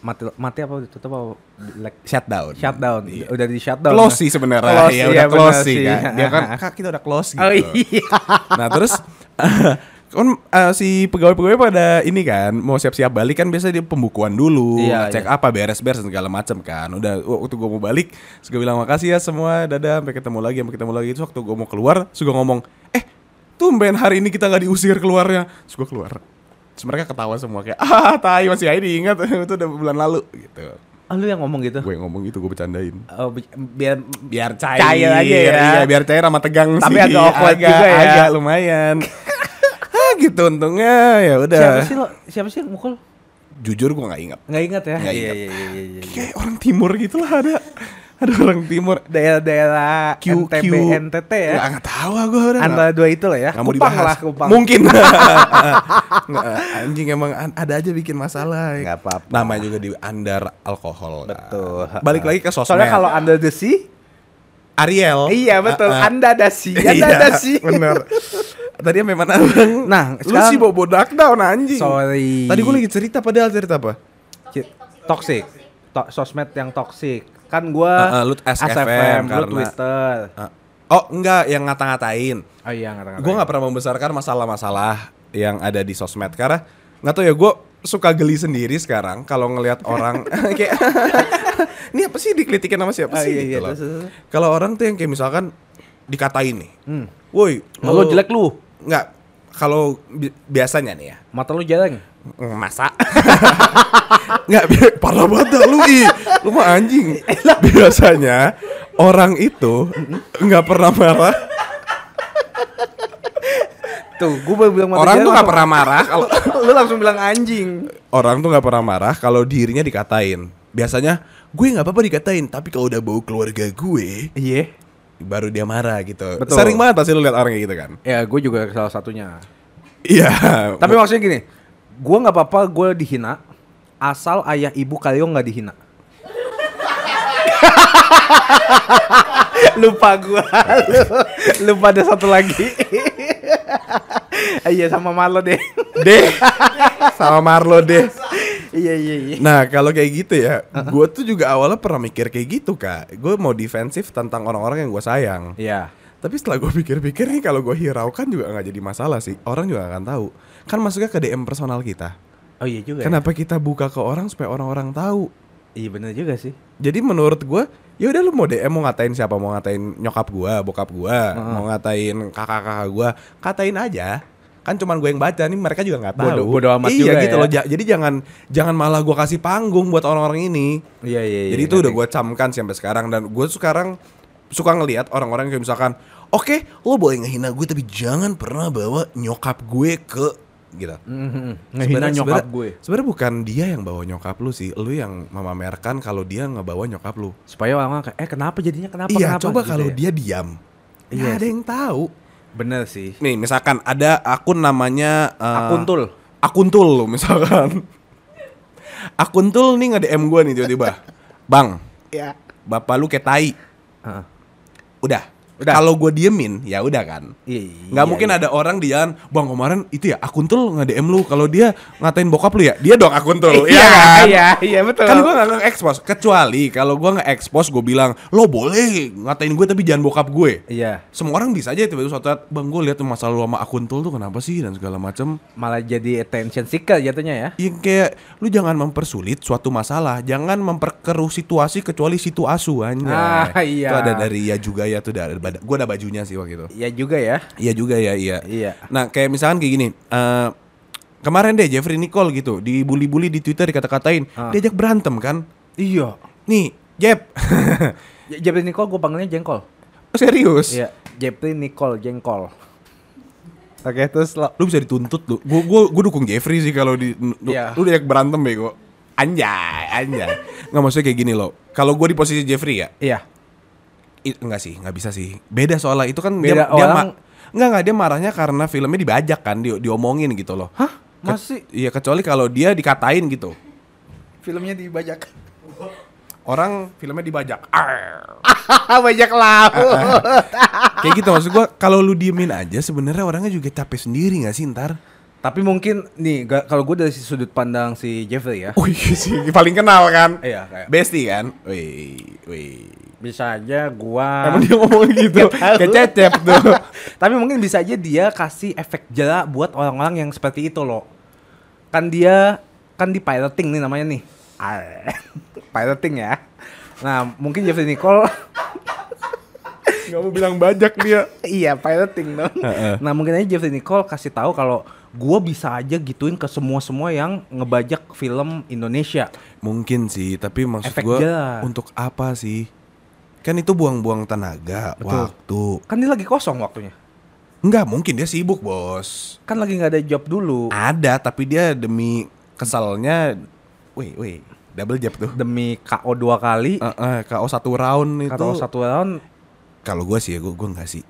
Mati mati apa ditutup apa black Shutdown. shutdown. Iya. Udah di shutdown. Close sih sebenarnya. Close, ya iya, udah close sih kan. Dia kan kak kita udah close gitu. Oh iya. Nah, terus kan eh, si pegawai-pegawai pada ini kan mau siap-siap balik kan biasa dia pembukuan dulu, Iya, cek iya. apa beres-beres segala macam kan. Udah waktu gua mau balik, gua bilang makasih ya semua, dadah, sampai ketemu lagi, sampai ketemu lagi. Terus waktu gua mau keluar, gua ngomong, "Eh, tumben hari ini kita nggak diusir keluarnya." Terus gua keluar. Terus mereka ketawa semua kayak, "Ah, tai masih aja diingat itu udah bulan lalu." gitu. Ah, lu yang ngomong gitu. Gue ngomong gitu, gue bercandain. Oh, bi- biar biar cair, Cair aja ya. iya, biar cair sama tegang Tapi sih agak awkward agak, juga ya. agak lumayan ah gitu untungnya ya udah siapa sih lo? Siapa sih yang mukul? jujur gue nggak ingat Nggak ingat ya? Nggak iya, ingat. iya, iya, iya, iya. kayak orang timur gitu lah ada ada orang timur Daerah-daerah Q NTB, Q NTT ya. nggak nggak tahu gue udah Antara dua itu lah ya. mau Kupang dibahas lah, Kupang. mungkin Nggak, anjing emang an- ada aja bikin masalah Nggak apa-apa. namanya juga di andar alkohol. Betul. balik lagi ke sosmed Soalnya kalau Under the Sea, Ariel iya betul. Ah, ah. Anda dasi, Anda Iya, dasi. bener Tadi memang abang Nah, Lu sih bobo down anjing Sorry. Tadi gue lagi cerita padahal cerita apa? Ci- toxic. To- sosmed yang toxic. Kan gua Uh, uh, lu SFM lu karena- Twitter. Ah. Oh enggak yang ngata-ngatain Oh iya ngata-ngata. Gue gak pernah membesarkan masalah-masalah yang ada di sosmed Karena gak tau ya gue suka geli sendiri sekarang kalau ngelihat orang kayak ini apa sih dikritikin sama siapa Ah, sih iya, gitu iya, loh. Kalau orang tuh yang kayak misalkan dikatain nih, Hmm. woi, Lu jelek lu. Nggak, kalau bi- biasanya nih ya, Mata lu jarang. Masa? Nggak parah banget dah lu i lu mah anjing. Biasanya orang itu nggak pernah marah. Tuh, baru bilang orang tuh nggak pernah marah kalau lu langsung bilang anjing. orang tuh nggak pernah marah kalau dirinya dikatain. Biasanya gue nggak apa-apa dikatain tapi kalau udah bau keluarga gue Iya. baru dia marah gitu. Betul. sering banget pasti lu lihat orang kayak gitu kan? Ya, gue juga salah satunya. iya. Tapi maksudnya gini, gua nggak apa-apa gue dihina, asal ayah ibu kalian nggak dihina. lupa gua, lupa ada satu lagi. Iya sama Marlo deh. deh sama Marlo deh iya iya iya. Nah kalau kayak gitu ya, gue tuh juga awalnya pernah mikir kayak gitu kak. Gue mau defensif tentang orang-orang yang gue sayang. Iya. Tapi setelah gue pikir-pikir nih kalau gue hiraukan juga nggak jadi masalah sih. Orang juga akan tahu. Kan masuknya ke DM personal kita. Oh iya juga. ya. Kenapa kita buka ke orang supaya orang-orang tahu? Iya bener juga sih. Jadi menurut gue, ya udah lu mau DM mau ngatain siapa, mau ngatain nyokap gue, bokap gue, mau ngatain kakak-kakak gue, katain aja. Kan cuman gue yang baca nih, mereka juga nggak tahu. Bodo- bodo amat iya juga gitu ya. loh. Ja- Jadi jangan jangan malah gue kasih panggung buat orang-orang ini. Iya iya. iya Jadi itu udah gue camkan sih sampai sekarang dan gue sekarang suka ngelihat orang-orang kayak misalkan, oke lo boleh ngehina gue tapi jangan pernah bawa nyokap gue ke gitu. Mhm. Ngehina Sebenarnya- nyokap sebenarnya- gue. Sebenarnya bukan dia yang bawa nyokap lu sih, lu yang memamerkan kalau dia ngebawa nyokap lu. Supaya orang kayak, eh kenapa jadinya kenapa iya, kenapa? coba gitu kalau ya. dia diam. Iya ada yang tahu. Bener sih. Nih, misalkan ada akun namanya eh, Akun tul. Akun tul lu misalkan. akun tul nih nge-DM gue nih tiba-tiba. Bang, Iya. bapak lu kayak tai. Heeh. Udah. Kalau gue diemin, ya udah kan. Iya. Nggak mungkin ada orang dia bang kemarin itu ya akun tul nge DM lu kalau dia ngatain bokap lu ya dia dong akun tul Iya, kan? iya, iya betul. kan gue nggak nge-expose kecuali kalau gue nge-expose gue bilang lo boleh ngatain gue tapi jangan bokap gue Iya. semua orang bisa aja tiba-tiba suatu saat bang gue lihat tuh masalah lu sama akun tuh kenapa sih dan segala macem Malah jadi attention seeker jatuhnya ya. yang kayak lu jangan mempersulit suatu masalah jangan memperkeruh situasi kecuali situ asu aja Ah, iya. itu ada dari ya juga ya tuh dari gue ada bajunya sih waktu itu Iya juga ya. Iya juga ya, iya. Iya. Nah, kayak misalkan kayak gini, eh kemarin deh Jeffrey Nicole gitu, dibully-bully di Twitter dikata-katain, Ah. diajak berantem kan? Iya. Nih, Jeff. Jeffrey Nicole gue panggilnya jengkol. Oh, serius? Iya, Jeffrey Nicole Jengkol. Oke, terus lo Lu bisa dituntut lu. Gua gua gua dukung Jeffrey sih kalau di lu, Iya. lu diajak berantem bego. Anjay, anjay. Nggak maksudnya kayak gini loh. Kalau gua di posisi Jeffrey ya, Iya. Enggak sih, nggak bisa sih. Beda soalnya itu kan Beda dia, dia Enggak enggak dia marahnya karena filmnya dibajak kan, di, diomongin gitu loh. Hah? Masih Iya, kecuali kalau dia dikatain gitu. filmnya dibajak. Orang filmnya dibajak. Bajak laut. Kayak gitu maksud gua kalau lu diemin aja sebenarnya orangnya juga capek sendiri nggak sih ntar? Tapi mungkin nih kalau gue dari sudut pandang si Jeffrey ya. Oh iya sih, paling kenal kan? Iya, kayak. Bestie kan? Wih, wih. Bisa aja gua Emang dia ngomong gitu, Nggak tahu. kayak cecep tuh. Tapi mungkin bisa aja dia kasih efek jera buat orang-orang yang seperti itu loh. Kan dia kan di pirating nih namanya nih. Ar. pirating ya. Nah, mungkin Jeffrey Nicole Gak mau bilang bajak dia. iya pirating dong. Nah, mungkin aja Jeffrey Nicole kasih tahu kalau gua bisa aja gituin ke semua-semua yang ngebajak film Indonesia. Mungkin sih, tapi maksud jera. untuk apa sih? Kan itu buang-buang tenaga, Betul. waktu. Kan dia lagi kosong waktunya. Enggak, mungkin dia sibuk, Bos. Kan lagi nggak ada job dulu. Ada, tapi dia demi kesalnya wih, wih, double jab tuh. Demi KO dua kali, Eh, eh, KO satu round itu. atau satu round Kalau gua sih ya, gua, gua enggak sih.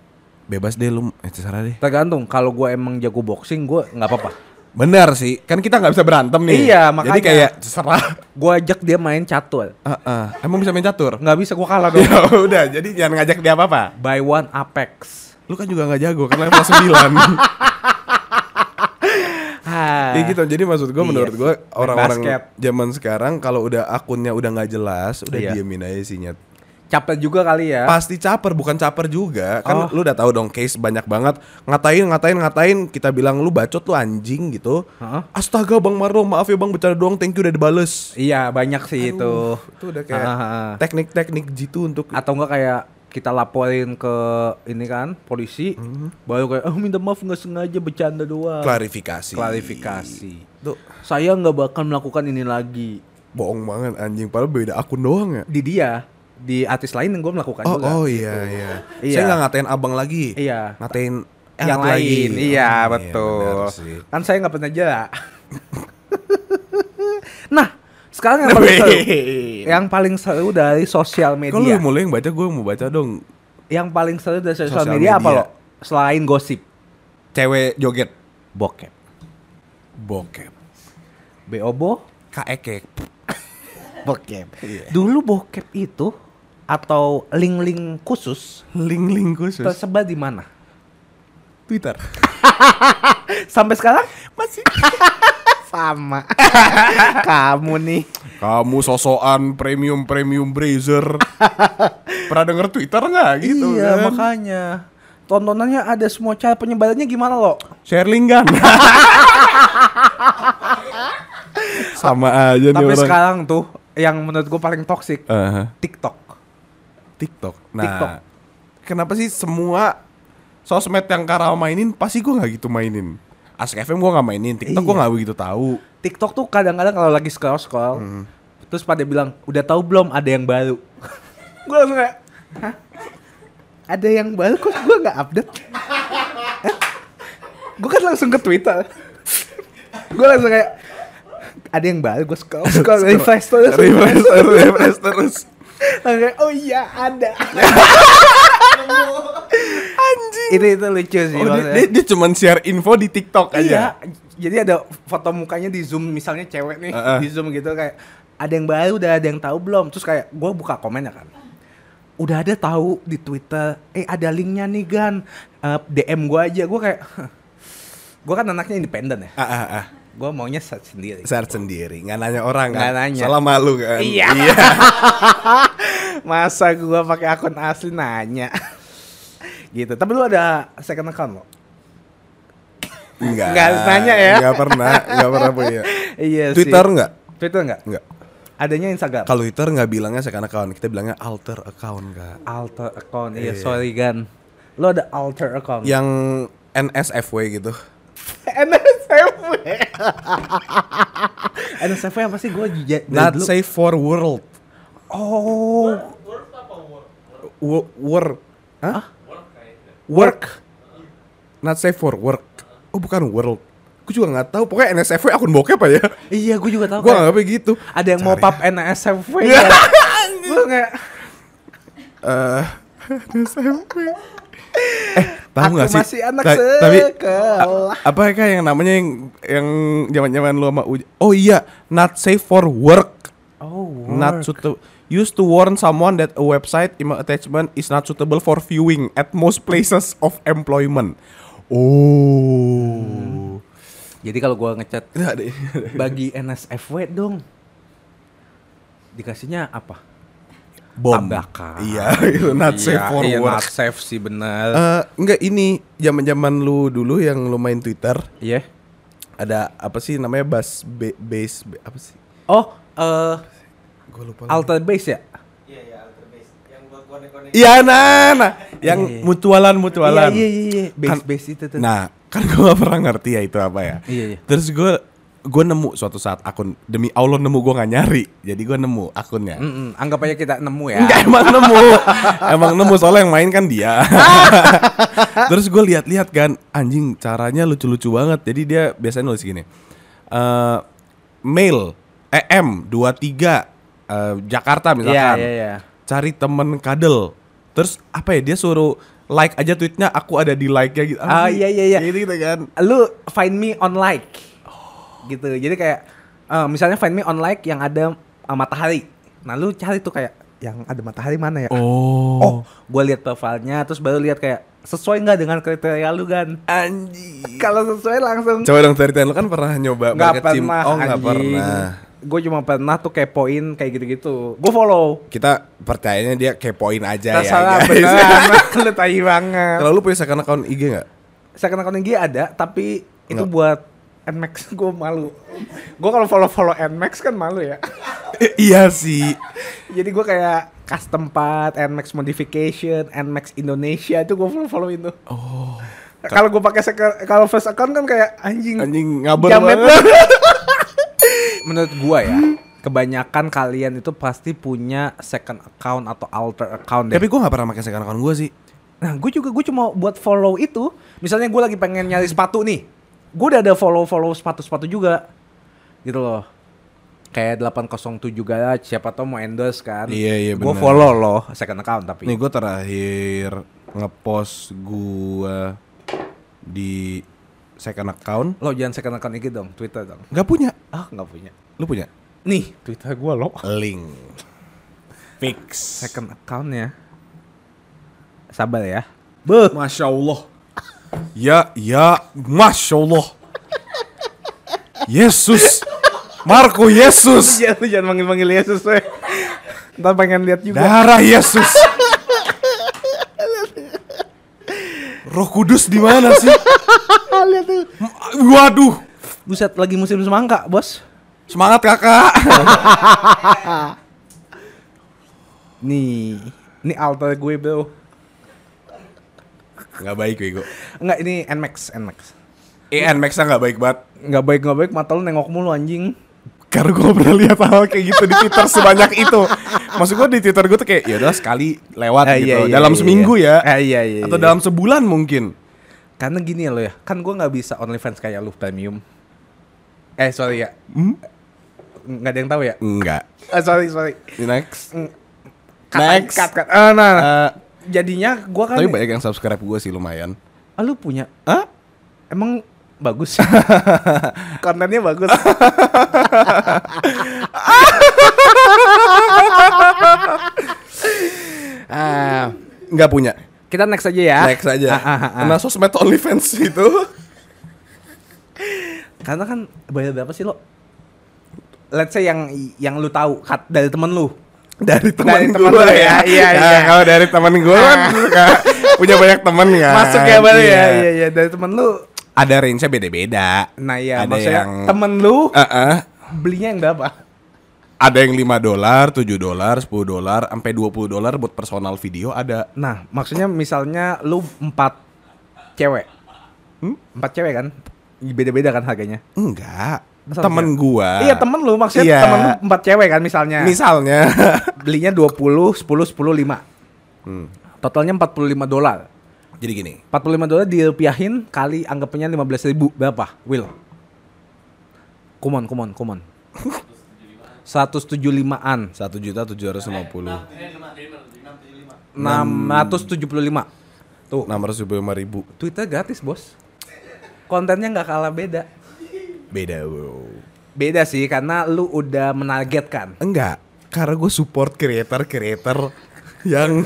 Bebas deh lu, eh, terserah deh. tergantung. Kalau gua emang jago boxing, gua nggak apa-apa. Benar sih, kan kita nggak bisa berantem nih. Iya, Jadi makanya. kayak terserah. Gua ajak dia main catur. Eh, eh, Emang bisa main catur? Nggak bisa gua kalah dong. ya udah, jadi jangan ngajak dia apa-apa. By one Apex. Lu kan juga nggak jago, kan level 9. Ha. Kayak gitu. Jadi maksud gua Iya. menurut Main orang-orang zaman sekarang kalau udah akunnya udah nggak jelas, udah Iya. diemin aja sih nyet. Capek juga kali ya. Pasti caper, bukan caper juga. Oh. Kan lu udah tahu dong case banyak banget ngatain, ngatain, ngatain. Kita bilang lu bacot lu anjing gitu. Heeh. Astaga Bang Marlo, maaf ya Bang bercanda doang, thank you udah dibales. Iya banyak sih itu. Aduh, itu udah kayak teknik-teknik jitu untuk Atau enggak kayak kita laporin ke ini kan polisi, baru kayak oh minta maaf nggak sengaja bercanda doang. klarifikasi. Klarifikasi. Tuh Saya nggak bakal melakukan ini lagi. bohong banget anjing, padahal beda akun doang ya. Di dia, di artis lain yang gue melakukan Oh, juga. oh iya iya. Iya. Saya nggak ngatain abang lagi. Iya. Ngatain eh, yang lain, lagi. iya Oh, betul. sih. kan saya nggak pernah jela. nah, sekarang yang paling seru, yang paling seru dari sosial Kalau media. mulai yang baca, gue mau baca dong. Yang paling seru dari sosial Sosial media, apa media. lo? Selain gosip, Cewek joget. bokep, Bokep. bobo, Kaekek. bokep. Iya. Dulu bokep itu atau link-link khusus Link-link khusus. tersebar di mana? Twitter. Sampai sekarang Masih. sama. Kamu nih. Kamu sosokan premium-premium brazer. Pernah denger Twitter nggak gitu iya, kan? makanya. Tontonannya ada semua cara penyebarannya gimana lo? Share link kan? Sama aja nih Tapi orang. sekarang tuh yang menurut gue paling toksik Eh, TikTok. TikTok. Nah, TikTok. kenapa sih semua sosmed yang Karal mainin pasti gue nggak gitu mainin. Ask FM gue nggak mainin, TikTok gue Iya. nggak begitu tahu. TikTok tuh kadang-kadang kalau lagi scroll scroll, terus pada bilang udah tahu belum ada yang baru. gue langsung kayak, Hah? Ada yang baru kok gue nggak update? gue kan langsung ke Twitter. gue langsung kayak ada yang baru gue scroll scroll refresh terus refresh terus, refresh terus. Langsung kayak, oh iya ada Anjing. itu itu lucu sih Oh, dia, dia, dia cuman share info di TikTok aja. Iya, jadi ada foto mukanya di zoom misalnya cewek nih Heeh. di zoom gitu kayak ada yang baru, udah ada yang tahu belum? Terus kayak gue buka komennya kan, udah ada tahu di Twitter, eh ada linknya nih Gan, Eh, DM gue aja, gue kayak, gue kan anaknya independen ya, ah, ah. Gue maunya search sendiri. Share sendiri, nggak nanya orang Nggak kan? nanya. Salah malu kan? Iya. Masa gue pakai akun asli nanya, gitu. Tapi lu ada second account lo? Enggak. Nggak harus nanya ya. Nggak pernah, nggak pernah punya. Iya Twitter sih. nggak? Twitter nggak? Enggak. Adanya Instagram. Kalau Twitter nggak bilangnya second account, kita bilangnya alter account kak. alter account iya Iya. sorry gan lo ada alter account Yang NSFW gitu. NSFW NSFW apa sih gue Not safe for world. oh Wo- War. Hah? Work. Not safe for work. Oh bukan world. Gue juga nggak tahu. Pokoknya NSFW akun bokep ya. Iya, gue juga tahu. Gue kayak nggak gitu. ada yang mau Cari. pap NSFW ya. Gue kayak Eh, NSFW. Eh, tahu Aku nggak sih? masih anak Ta- tapi apa kayak yang namanya yang yang zaman-zaman lu sama Uj- Oh iya, not safe for work. Oh, Not suitable. Used to warn someone that a website email attachment is not suitable for viewing at most places of employment. Oh. Jadi kalau gua ngechat bagi NSFW dong. Dikasihnya apa? Bom. Tabrakan. Iya, itu not safe Iya, for iya, work. not safe sih bener. Eh, enggak ini zaman-zaman lu dulu yang lu main Twitter Iya. ada apa sih namanya bas be- base be- apa sih? Oh, eh Gue lupa. alter base ya? Iya nah, nah. yang Iya, iya. mutualan mutualan. Iya, iya, iya. Base Kan- base itu tuh. Nah, kan gue gak pernah ngerti ya itu apa ya. Iya, iya. Terus gue gue nemu suatu saat akun demi Allah nemu gue nggak nyari, jadi gue nemu akunnya. Mm-mm, anggap aja kita nemu ya. Enggak emang nemu, emang nemu soalnya yang main kan dia. Terus gue lihat-lihat kan, anjing caranya lucu-lucu banget. Jadi dia biasanya nulis gini, eh mail EM 23 eh, Jakarta misalkan, Iya, iya, iya. cari temen kadel. Terus apa ya dia suruh like aja tweetnya, aku ada di like nya gitu. Ah, iya, iya, iya. Gitu, gitu kan. Lu find me on like. Gitu. Jadi kayak eh, misalnya find me on like yang ada eh, matahari. Nah, lu cari tuh kayak yang ada matahari mana ya? Oh. Oh, gue lihat profilnya terus baru lihat kayak sesuai nggak dengan kriteria lu kan? anjing. Kalau sesuai langsung Coba dong ceritain lu kan pernah nyoba nggak pernah. Oh nggak pernah. Gue cuma pernah tuh kepoin kayak gitu-gitu. Gue follow. Kita percayanya dia kepoin aja Terserah ya guys. beneran. lu tai banget. Kalau lu punya second account IG nggak? Second account IG ada, tapi itu Nggak. buat Nmax gue malu. Gue kalau follow-follow Nmax kan malu ya. iya sih. Jadi gue kayak custom part, Nmax modification, Nmax Indonesia itu gue follow follow itu. Oh. Kalau gue pakai second- kalau first account kan kayak anjing. Anjing Jamet banget. banget. Menurut gua ya, kebanyakan kalian itu pasti punya second account atau alter account deh. Tapi gue gak pernah pakai second account gue sih. Nah, gue juga gue cuma buat follow itu. Misalnya gue lagi pengen nyari sepatu nih. Gue udah ada follow-follow sepatu-sepatu juga. Gitu loh. Kayak 807 garage, siapa tau mau endorse kan. Iya, iya, Gue follow loh second account tapi. Nih gue terakhir ngepost gue di second account. Lo jangan second account ini dong, Twitter dong. Gak punya. Ah, nggak punya. Lu punya? Nih, Twitter gue lo. Link. Fix. Second accountnya. Sabar ya. Beuh. Masya Allah. Ya, ya, Masya Allah. Yesus. Marco Yesus. Jangan, lu jangan manggil-manggil Yesus we. Ntar pengen lihat juga. Darah Yesus. Roh Kudus di mana sih? Lihat tuh. Waduh. Buset, lagi musim semangka, bos. Semangat kakak. Nih, ini alter gue bro. Nggak baik Wigo. Enggak, ini Nmax, Nmax. EN Max nggak baik banget. Nggak baik nggak baik, mata lu nengok mulu anjing. Karena gue pernah lihat hal kayak gitu di Twitter sebanyak itu. Maksud gue di Twitter gue tuh kayak ya udah sekali lewat Ah, gitu. iya, iya, dalam iya, seminggu iya. ya. Ah, iya, iya, Atau iya. dalam sebulan mungkin. Karena gini ya lo ya, kan gue nggak bisa OnlyFans kayak lu premium. Eh sorry ya, Hmm? nggak ada yang tahu ya. Enggak. Ah, sorry sorry. Next. Cut, Next. cut, cut. Ah, nah, Eh, jadinya gue kan. tapi banyak yang subscribe gue sih lumayan. Ah, lu punya? Hah? Emang bagus. Kontennya bagus. ah, Enggak punya. kita next aja ya. Next aja. Ah, ah, ah, ah. Karena sosmed OnlyFans itu. Karena kan bayar berapa sih lo? Let's say yang yang lu tahu cut dari temen lu. Dari teman teman gue lu ya, iya, Nah, iya. Kalau dari teman gue kan suka punya banyak teman kan. Masuk ya baru Iya. ya. Iya iya dari temen lu. Ada range-nya beda-beda. Nah ya ada maksudnya yang temen lu Heeh. belinya yang berapa? ada yang 5 dolar, 7 dolar, 10 dolar, sampai 20 dolar buat personal video ada. Nah, maksudnya misalnya lu empat cewek. Hmm? Empat cewek kan? Beda-beda kan harganya? Enggak. Temen gua. Iya, temen lu maksudnya Iya. temen lu empat cewek kan misalnya. Misalnya. Belinya 20, 10, 10, 5. Hmm. Totalnya 45 dolar. Jadi gini, 45 dolar dirupiahin kali anggapnya 15 ribu berapa? Will. Kumon, kumon, kumon. 175-an. satu juta tujuh ratus lima puluh 675. Tuh, enam ratus lima ribu. Twitter gratis, Bos. Kontennya nggak kalah beda. Beda bro. Beda sih karena lu udah menargetkan. Enggak, karena gue support creator-creator yang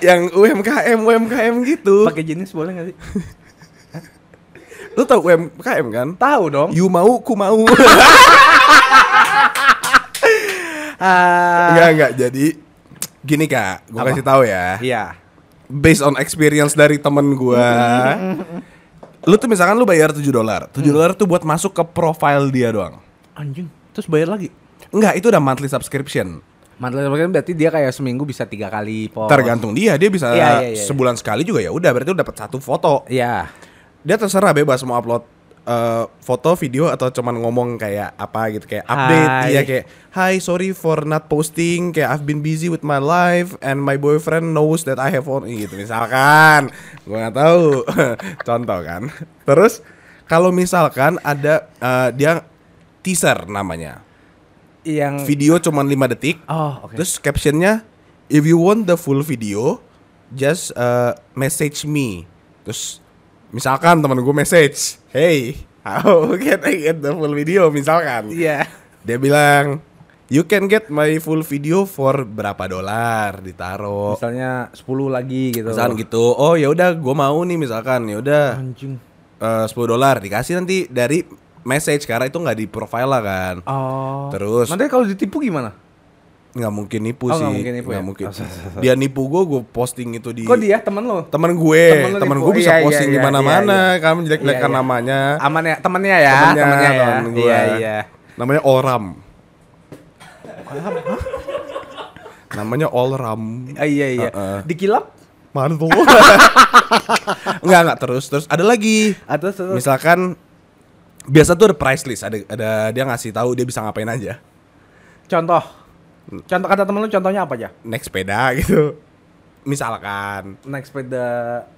yang UMKM UMKM gitu. Pakai jenis boleh nggak sih? Lu tau UMKM kan? Tahu dong. You mau, ku mau. Ah, enggak enggak. Jadi gini kak, gue kasih tahu ya. Iya. Based on experience dari temen gue. Lu tuh misalkan lu bayar 7 dolar. 7 dolar tuh buat masuk ke profile dia doang. Anjing. Terus bayar lagi. Enggak, itu udah monthly subscription. Mantel kan berarti dia kayak seminggu bisa tiga kali post. Tergantung dia, dia bisa Oh. Iya, iya, iya. sebulan sekali juga ya. Udah berarti lu dapat satu foto. Iya. dia terserah bebas mau upload eh, foto, video atau cuman ngomong kayak apa gitu kayak update Hai. iya kayak hi sorry for not posting kayak I've been busy with my life and my boyfriend knows that I have phone gitu misalkan. Gua nggak tahu. Contoh kan. Terus kalau misalkan ada eh, dia teaser namanya. Yang video cuman 5 detik. Oh, oke. terus captionnya if you want the full video just uh, message me. Terus misalkan temen gue message hey how can I get the full video misalkan Iya. dia bilang you can get my full video for berapa dolar ditaruh Misalnya 10 lagi gitu. misalkan gitu oh ya udah gue mau nih misalkan ya udah Anjing. eh, 10 dolar dikasih nanti dari message karena itu nggak di profile lah kan Oh. Terus- Nanti kalau ditipu gimana? Nggak mungkin nipu Oh, sih nggak mungkin nipu nggak ya? mungkin Oh, sorry, sorry. dia nipu gue gue posting itu di Kok dia temen lo? temen gue Temen gue bisa Iya, iya, posting di iya, mana-mana iya, iya. kamu jelek jelekan Iya, iya. namanya Aman ya, temennya ya, temennya, temennya ya. temen gue Iya, iya. namanya Olram namanya Olram Ah, iya iya. Heeh. Dikilap mana tuh enggak enggak terus terus ada lagi atau terus misalkan biasa tuh ada price list ada ada dia ngasih tahu dia bisa ngapain aja contoh. Contoh kata temen lu contohnya apa aja? naik sepeda gitu misalkan Naik sepeda.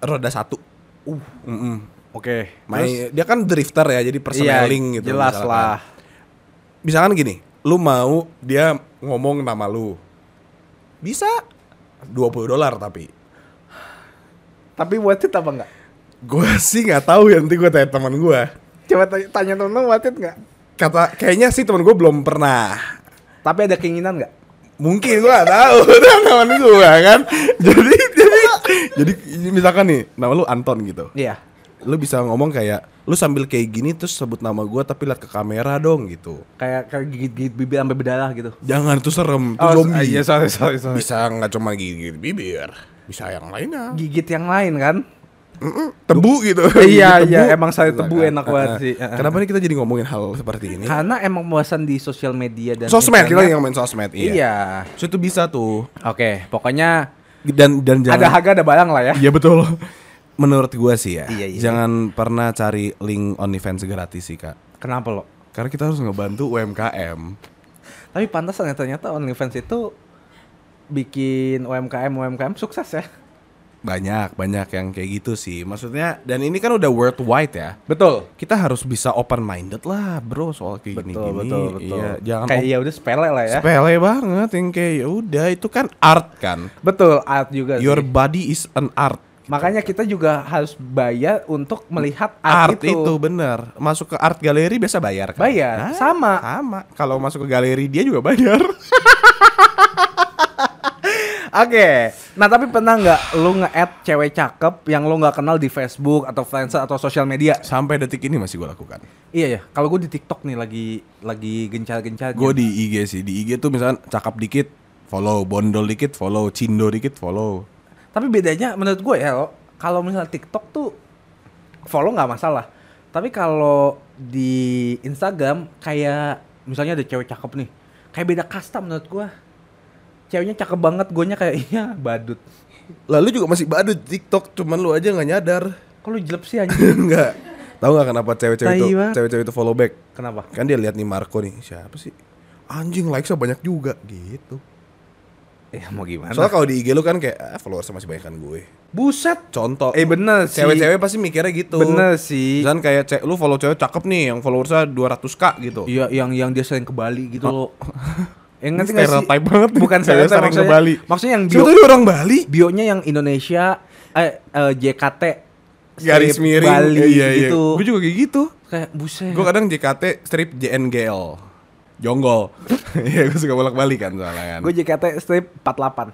roda satu Uh, Mm-mm. oke. Main, dia kan drifter ya, jadi personeling gitu. Jelas misalkan. lah. Misalkan gini, lu mau dia ngomong nama lu. Bisa 20 dolar tapi. Tapi worth it apa enggak? Gue sih nggak tahu ya nanti gue tanya teman gue. Coba tanya, temen lu worth it enggak? Kata kayaknya sih teman gue belum pernah. Tapi ada keinginan enggak? Mungkin gue gak tahu teman gue kan. Jadi jadi jadi misalkan nih nama lu Anton gitu. Iya. Lu bisa ngomong kayak lu sambil kayak gini terus sebut nama gue tapi lihat ke kamera dong gitu. Kayak kayak gigit-gigit bibir sampai berdarah gitu. Jangan itu serem, itu Oh, zombie. iya, sorry, sorry, sorry. Bisa nggak cuma gigit bibir, bisa yang lainnya. Gigit yang lain kan? Tebu gitu. Iya, iya, emang saya tebu enak banget sih. Uh-uh. Kenapa nih kita jadi ngomongin hal seperti ini? Karena emang bosan di sosial media dan Sosmed kita yang main sosmed, iya. Iya. So itu bisa tuh. Oke, pokoknya Dan dan jangan ada harga ada barang lah ya. Iya betul. Menurut gua sih ya, Iya, iya. jangan pernah cari link OnlyFans gratis sih kak. Kenapa lo? Karena kita harus ngebantu UMKM. Tapi pantasan ya ternyata OnlyFans itu bikin UMKM UMKM sukses ya. Banyak banyak yang kayak gitu sih. Maksudnya dan ini kan udah worldwide ya. Betul. Kita harus bisa open minded lah bro soal kayak Betul, gini-gini. betul, betul. Iya, jangan kayak ya udah sepele lah ya. sepele banget yang kayak ya udah itu kan art kan. Betul, art juga Your sih. body is an art. Makanya kita juga harus bayar untuk melihat Art, art, itu. bener. Masuk ke art galeri biasa bayar kan? Bayar, Nah, sama. Sama. Kalau masuk ke galeri dia juga bayar. Oke, nah tapi pernah nggak lu nge-add cewek cakep yang lu nggak kenal di Facebook atau Friendster atau sosial media? Sampai detik ini masih gue lakukan. Iya ya, kalau gue di TikTok nih lagi lagi gencar-gencarnya. Gue di IG sih. Di IG tuh misalnya cakep dikit, follow. Bondol dikit, follow. Cindo dikit, follow. Tapi bedanya menurut gue ya, kalau misalnya TikTok tuh follow nggak masalah. Tapi kalau di Instagram kayak misalnya ada cewek cakep nih, kayak beda kasta menurut gue. Ceweknya cakep banget, guanya kayak iya badut. Lalu juga masih badut TikTok, cuman lu aja nggak nyadar. Kok lu jelek sih anjing? Enggak. Tahu nggak kenapa cewek-cewek itu cewek-cewek itu follow back? Kenapa? Kan dia lihat nih Marco nih, siapa sih? Anjing likesnya banyak juga gitu. Ya mau gimana? Soalnya kalau di IG lu kan kayak ah, followers masih banyak kan gue. Buset. Contoh. Eh bener sih. Cewek-cewek pasti mikirnya gitu. Bener sih. Dan kayak ce- lu follow cewek cakep nih yang followersnya 200k gitu. Iya, yang yang dia sering ke Bali gitu loh. Yang ngerti sih? stereotype banget. Bukan stereotype sering ke maksudnya. Bali. Maksudnya yang bio, Sebetulnya orang Bali. bionya yang Indonesia eh, eh, JKT Garis miring. Bali iya, iya. gitu. Gue juga kayak gitu. Kayak buset. Gue kadang JKT strip JNGL. Jonggol. Iya, gue suka bolak-balik kan soalnya kan. Gue JKT strip 48.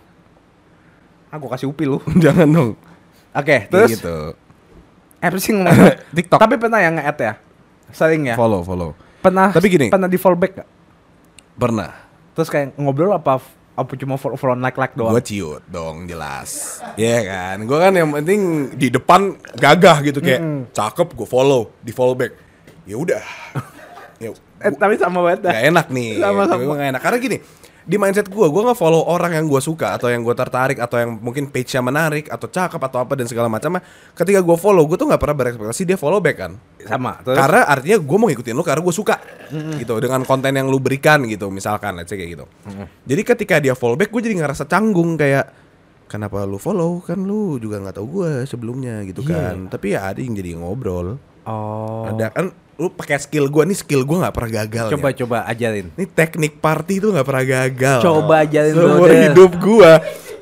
Aku kasih upi lu. Jangan dong. Oke, Kayak terus gitu. apa sih ngomong? TikTok. Tapi pernah yang nge-add ya? Sering ya? Follow, follow. Pernah Tapi gini. pernah di follow back gak? Pernah. Terus kayak ngobrol apa apa cuma follow, follow like like doang? Gue ciut dong jelas. Iya kan. Gue kan yang penting di depan gagah gitu kayak cakep gue follow, di follow back. Ya udah. ya, eh, tapi sama banget gak enak nih. Sama-sama. Gue gak enak karena gini. Di mindset gue, gue nggak follow orang yang gue suka atau yang gue tertarik atau yang mungkin page-nya menarik atau cakep atau apa dan segala macam. Ketika gue follow, gue tuh nggak pernah berekspektasi dia follow back kan. Sama. Terus Karena artinya gue mau ngikutin lu karena gue suka gitu dengan konten yang lu berikan gitu misalkan let's say kayak gitu. Jadi ketika dia follow back gue jadi ngerasa canggung kayak kenapa lu follow kan lu juga nggak tahu gue sebelumnya gitu Iya. kan. Tapi ya ada yang jadi ngobrol. Oh. Ada kan lu pakai skill gue nih skill gue nggak pernah gagal. Coba ya. coba ajarin. Ini teknik party itu nggak pernah gagal. Coba ajarin Seumur hidup gue,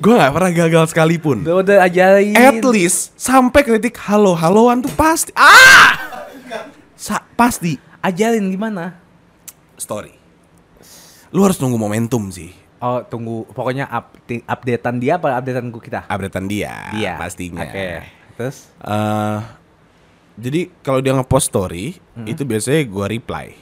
gue nggak pernah gagal sekalipun. Udah, udah ajarin. At least sampai ke titik halo haloan tuh pasti. Ah! Sa- pasti ajarin gimana? story. Lu harus nunggu momentum sih. Oh, tunggu pokoknya up, updatean dia apa updatean gua kita? Updatean dia, Dia. pastinya. Oke. Terus Eh, jadi kalau dia ngepost story, Hmm. itu biasanya gua reply.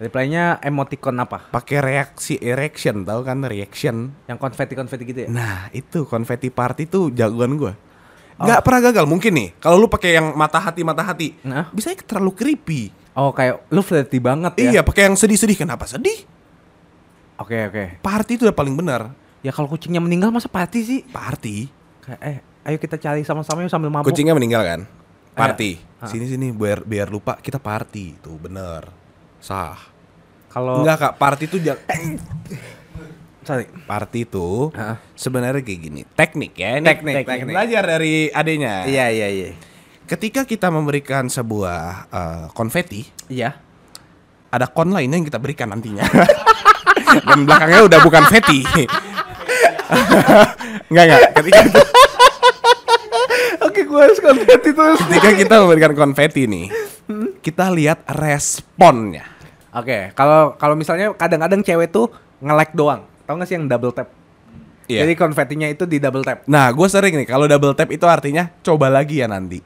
reply-nya emoticon apa? Pakai reaksi reaction, tahu kan reaction. Yang konfeti-konfeti gitu ya? Nah, itu konfeti party tuh jagoan gua. Oh. Pernah gagal mungkin nih. Kalau lu pakai yang mata hati mata hati, Nah. bisa terlalu creepy. Oh, kayak lu flirty banget ya? Iya, pakai yang sedih-sedih. Kenapa sedih? Oke, oke. Party itu udah paling benar. Ya kalau kucingnya meninggal masa party sih? Party. Kayak eh ayo kita cari sama-sama yuk sambil mabuk. Kucingnya meninggal kan? Party. Sini sini biar biar lupa kita party. Tuh bener. Sah. Kalau Enggak kak, party itu jangan sorry. Party itu Ah. sebenarnya kayak gini. Teknik ya. Ini Teknik, teknik. Belajar dari adenya. Iya, iya, iya. Ketika kita memberikan sebuah eh, konfeti, Iya. ada kon lainnya yang kita berikan nantinya. Dan belakangnya udah bukan feti. Enggak enggak. Ketika Oke, gua harus konfeti terus. ketika kita memberikan konfeti nih, kita lihat responnya. Oke, kalau kalau misalnya kadang-kadang cewek tuh nge-like doang. Tahu gak sih yang double tap? Iya. Jadi konfetinya itu di double tap. Nah, gue sering nih kalau double tap itu artinya coba lagi ya nanti.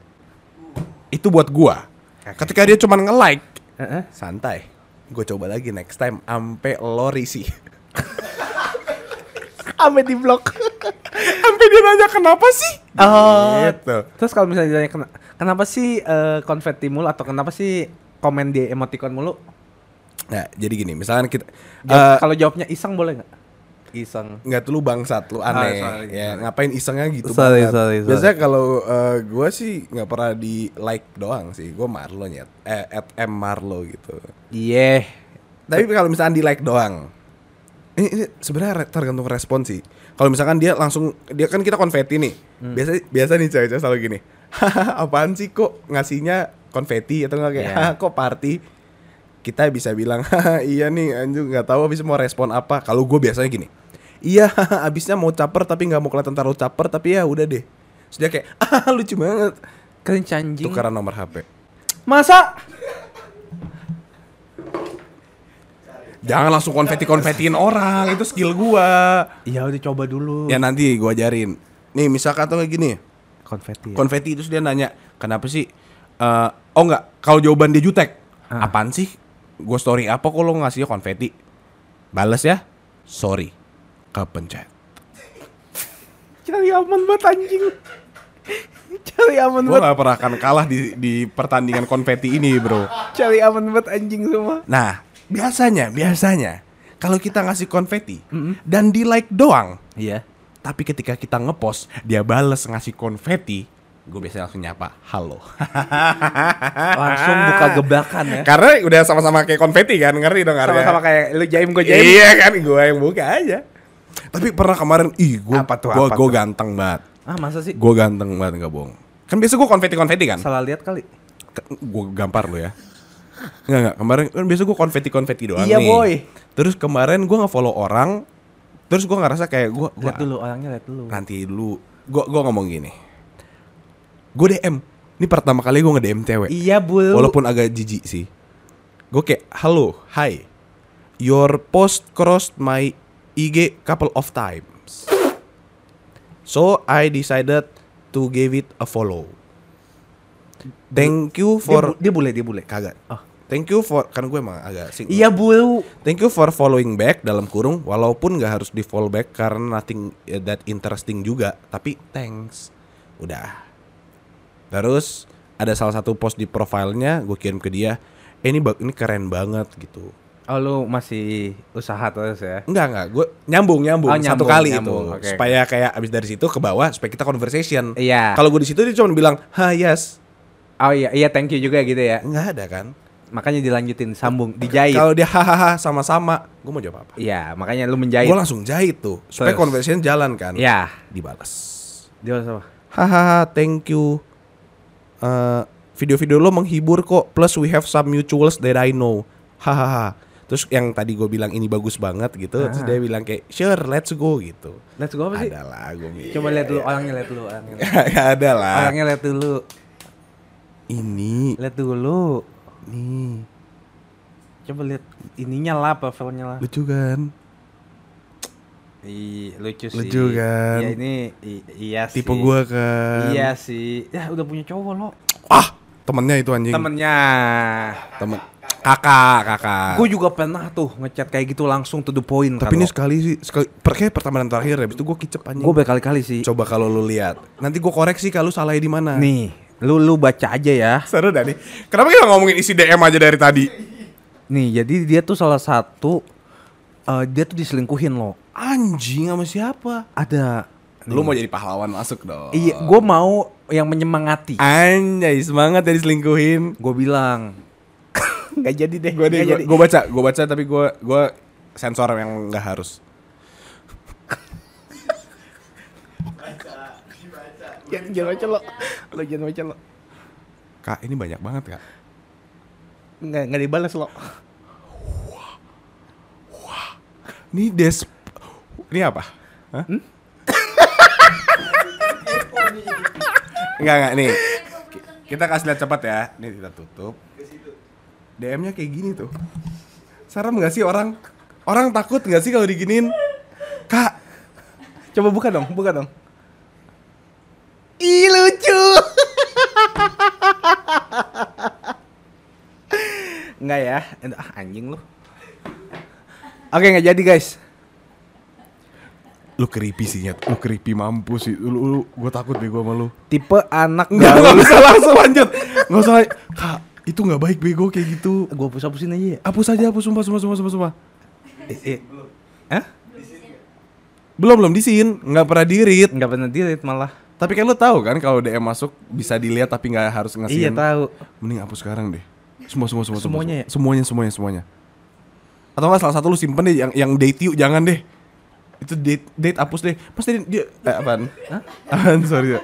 Itu buat gua. Ketika dia cuma nge-like, Heeh. santai. Gue coba lagi next time ampe lo risih. Sampai di blok. Ampe dia nanya kenapa sih? Oh. Gitu. Terus kalau misalnya ditanya "Kena- kenapa sih eh, konfeti mulu atau kenapa sih komen di emoticon mulu? Nah, jadi gini, misalkan kita Jawab- eh, kalau jawabnya iseng boleh nggak? Iseng. nggak tuh lu bangsat lu aneh Ah, sorry, ya sorry. ngapain isengnya gitu Sorry, banget sorry, sorry. biasanya kalau eh, gua sih nggak pernah di like doang sih gua Marlo nyet eh at M Marlo gitu Iya. tapi kalau misalkan di like doang ini, ini sebenarnya tergantung respon sih kalau misalkan dia langsung dia kan kita konfeti nih Hmm. biasa biasa nih cewek-cewek selalu gini "Hahaha, apaan sih kok ngasihnya konfeti atau nggak kayak Iya. "Haha, kok party kita bisa bilang "Haha, iya nih anjing nggak tahu habis mau respon apa kalau gue biasanya gini iya abisnya mau caper tapi nggak mau kelihatan terlalu caper tapi ya udah deh dia kayak ah lucu banget Keren anjing. tukeran nomor HP Masa? Jangan langsung konfeti konfetiin orang itu skill gua Ya udah coba dulu. ya nanti gua ajarin nih misalkan tuh kayak gini Konfeti. ya? konfeti itu dia nanya kenapa sih eh, oh nggak kalau jawaban dia jutek Ah. apaan sih gue story apa kok lo ngasihnya konfeti balas ya sorry kepencet Cari aman banget anjing. Cari aman gue banget. nggak pernah akan kalah di di pertandingan konfeti ini bro Cari aman banget anjing semua. nah biasanya biasanya kalau kita ngasih konfeti dan di like doang Iya. tapi ketika kita ngepost dia bales ngasih konfeti gue biasanya langsung nyapa halo Langsung buka gebrakan ya. karena udah sama-sama kayak konfeti kan ngerti dong? Sama-sama kayak lu jaim gue jaim. Iya kan gue yang buka aja. Tapi pernah kemarin, ih gue Apa tuh, tuh? ganteng banget. Ah masa sih? Gue ganteng banget nggak bohong. Kan biasa gue konfeti konfeti kan. Salah lihat kali. Gue gampar lo ya. Enggak enggak kemarin kan biasa gue konfeti konfeti doang Iya, nih. boy. Terus kemarin gue nge-follow orang, terus gue ngerasa kayak gue gua Lihat dulu orangnya lihat dulu. nanti dulu. Gue gua ngomong gini. Gue DM. Ini pertama kali gue nge-DM cewek. Iya bulu. Walaupun agak jijik sih. Gue kayak, halo, hi. Your post crossed my IG couple of times. So I decided to give it a follow. Thank you dia, for bu- dia boleh dia boleh. kagak. Oh. Thank you for kan gue emang agak sing. Iya bulu. Thank you for following back dalam kurung walaupun nggak harus di follow back karena nothing eh, that interesting juga tapi thanks udah terus ada salah satu post di profilnya gue kirim ke dia eh, ini ini keren banget gitu Oh lu masih usaha terus ya? enggak enggak gue nyambung nyambung, Oh, satu nyambung, kali nyambung. itu Oke, supaya kayak abis dari situ ke bawah supaya kita conversation Iya. kalau gue di situ dia cuma bilang ha yes Oh iya iya thank you juga gitu ya. nggak ada kan Makanya dilanjutin sambung dijahit. kalau dia hahaha sama-sama gue mau jawab apa Iya makanya lu menjahit. gue langsung jahit tuh supaya Terus. conversation jalan kan Iya. dibalas Dia apa? hahaha thank you Eh, video-video lo menghibur kok plus we have some mutuals that I know hahaha terus yang tadi gue bilang ini bagus banget gitu terus Ah. dia bilang kayak sure let's go gitu Let's go apa sih? ada lah gue Coba lihat dulu orangnya lihat dulu orangnya. ada lah orangnya lihat dulu. ini Lihat dulu. Nih Coba lihat ininya lah profilnya lah. lucu kan Ih, lucu sih. Lucu kan? Ya ini i- iya sih. tipe gue kan Iya sih. Ya udah punya cowok lo. ah temennya itu anjing Temennya. temen kakak kakak Gue juga pernah tuh ngechat kayak gitu langsung to the point. tapi ini sekali sih sekali perkaya pertama dan terakhir habis itu gue kicep anjing gue berkali-kali sih. coba kalau lu lihat nanti gue koreksi kalau salah di mana Nih, lu lu baca aja ya. Seru dah nih. Kenapa kita ngomongin isi DM aja dari tadi? Nih, jadi dia tuh salah satu eh, dia tuh diselingkuhin lo. Anjing sama siapa? Ada Lu mau jadi pahlawan masuk dong. Iya, gue mau yang menyemangati. Anjay, semangat ya diselingkuhin. Gue bilang nggak jadi deh. Jadi. gue baca, gue baca tapi gue gue sensor yang nggak harus. Jangan, jangan baca lo. Lo jangan baca lo. Kak, ini banyak banget kak. Nggak nggak dibalas lo. Ini des, ini apa? Hah? Enggak enggak nih. Ki- Kita kasih lihat cepat ya. Nih kita tutup. DM-nya kayak gini tuh. Serem nggak sih orang? Orang takut nggak sih kalau diginin? Kak, Coba buka dong, buka dong. Ih lucu. Ya, ah, anjing lu. Oke nggak jadi guys. lu creepy sih nyet. Lu creepy mampus sih. Lu, lu gue takut bego sama lu. Tipe anak enggak usah langsung lanjut. Enggak usah. Kak, itu nggak baik bego kayak gitu. Gue hapus hapusin aja ya. Hapus aja, hapus sumpah, sumpah, sumpah, sumpah, sumpah. Eh, eh. Hah? Belum, belum disin, nggak pernah dirit. Nggak pernah delete malah. Tapi kan lu tahu kan kalau DM masuk bisa dilihat tapi nggak harus ngasih. Iya tahu. Mending hapus sekarang deh. Semua, semua, semua, semua, Semuanya ya? Semuanya, semuanya, semuanya. Atau nggak salah satu lu simpen deh yang yang date you jangan deh. Itu date date hapus deh. Pasti dia eh, apaan? Hah? Apaan? Sorry.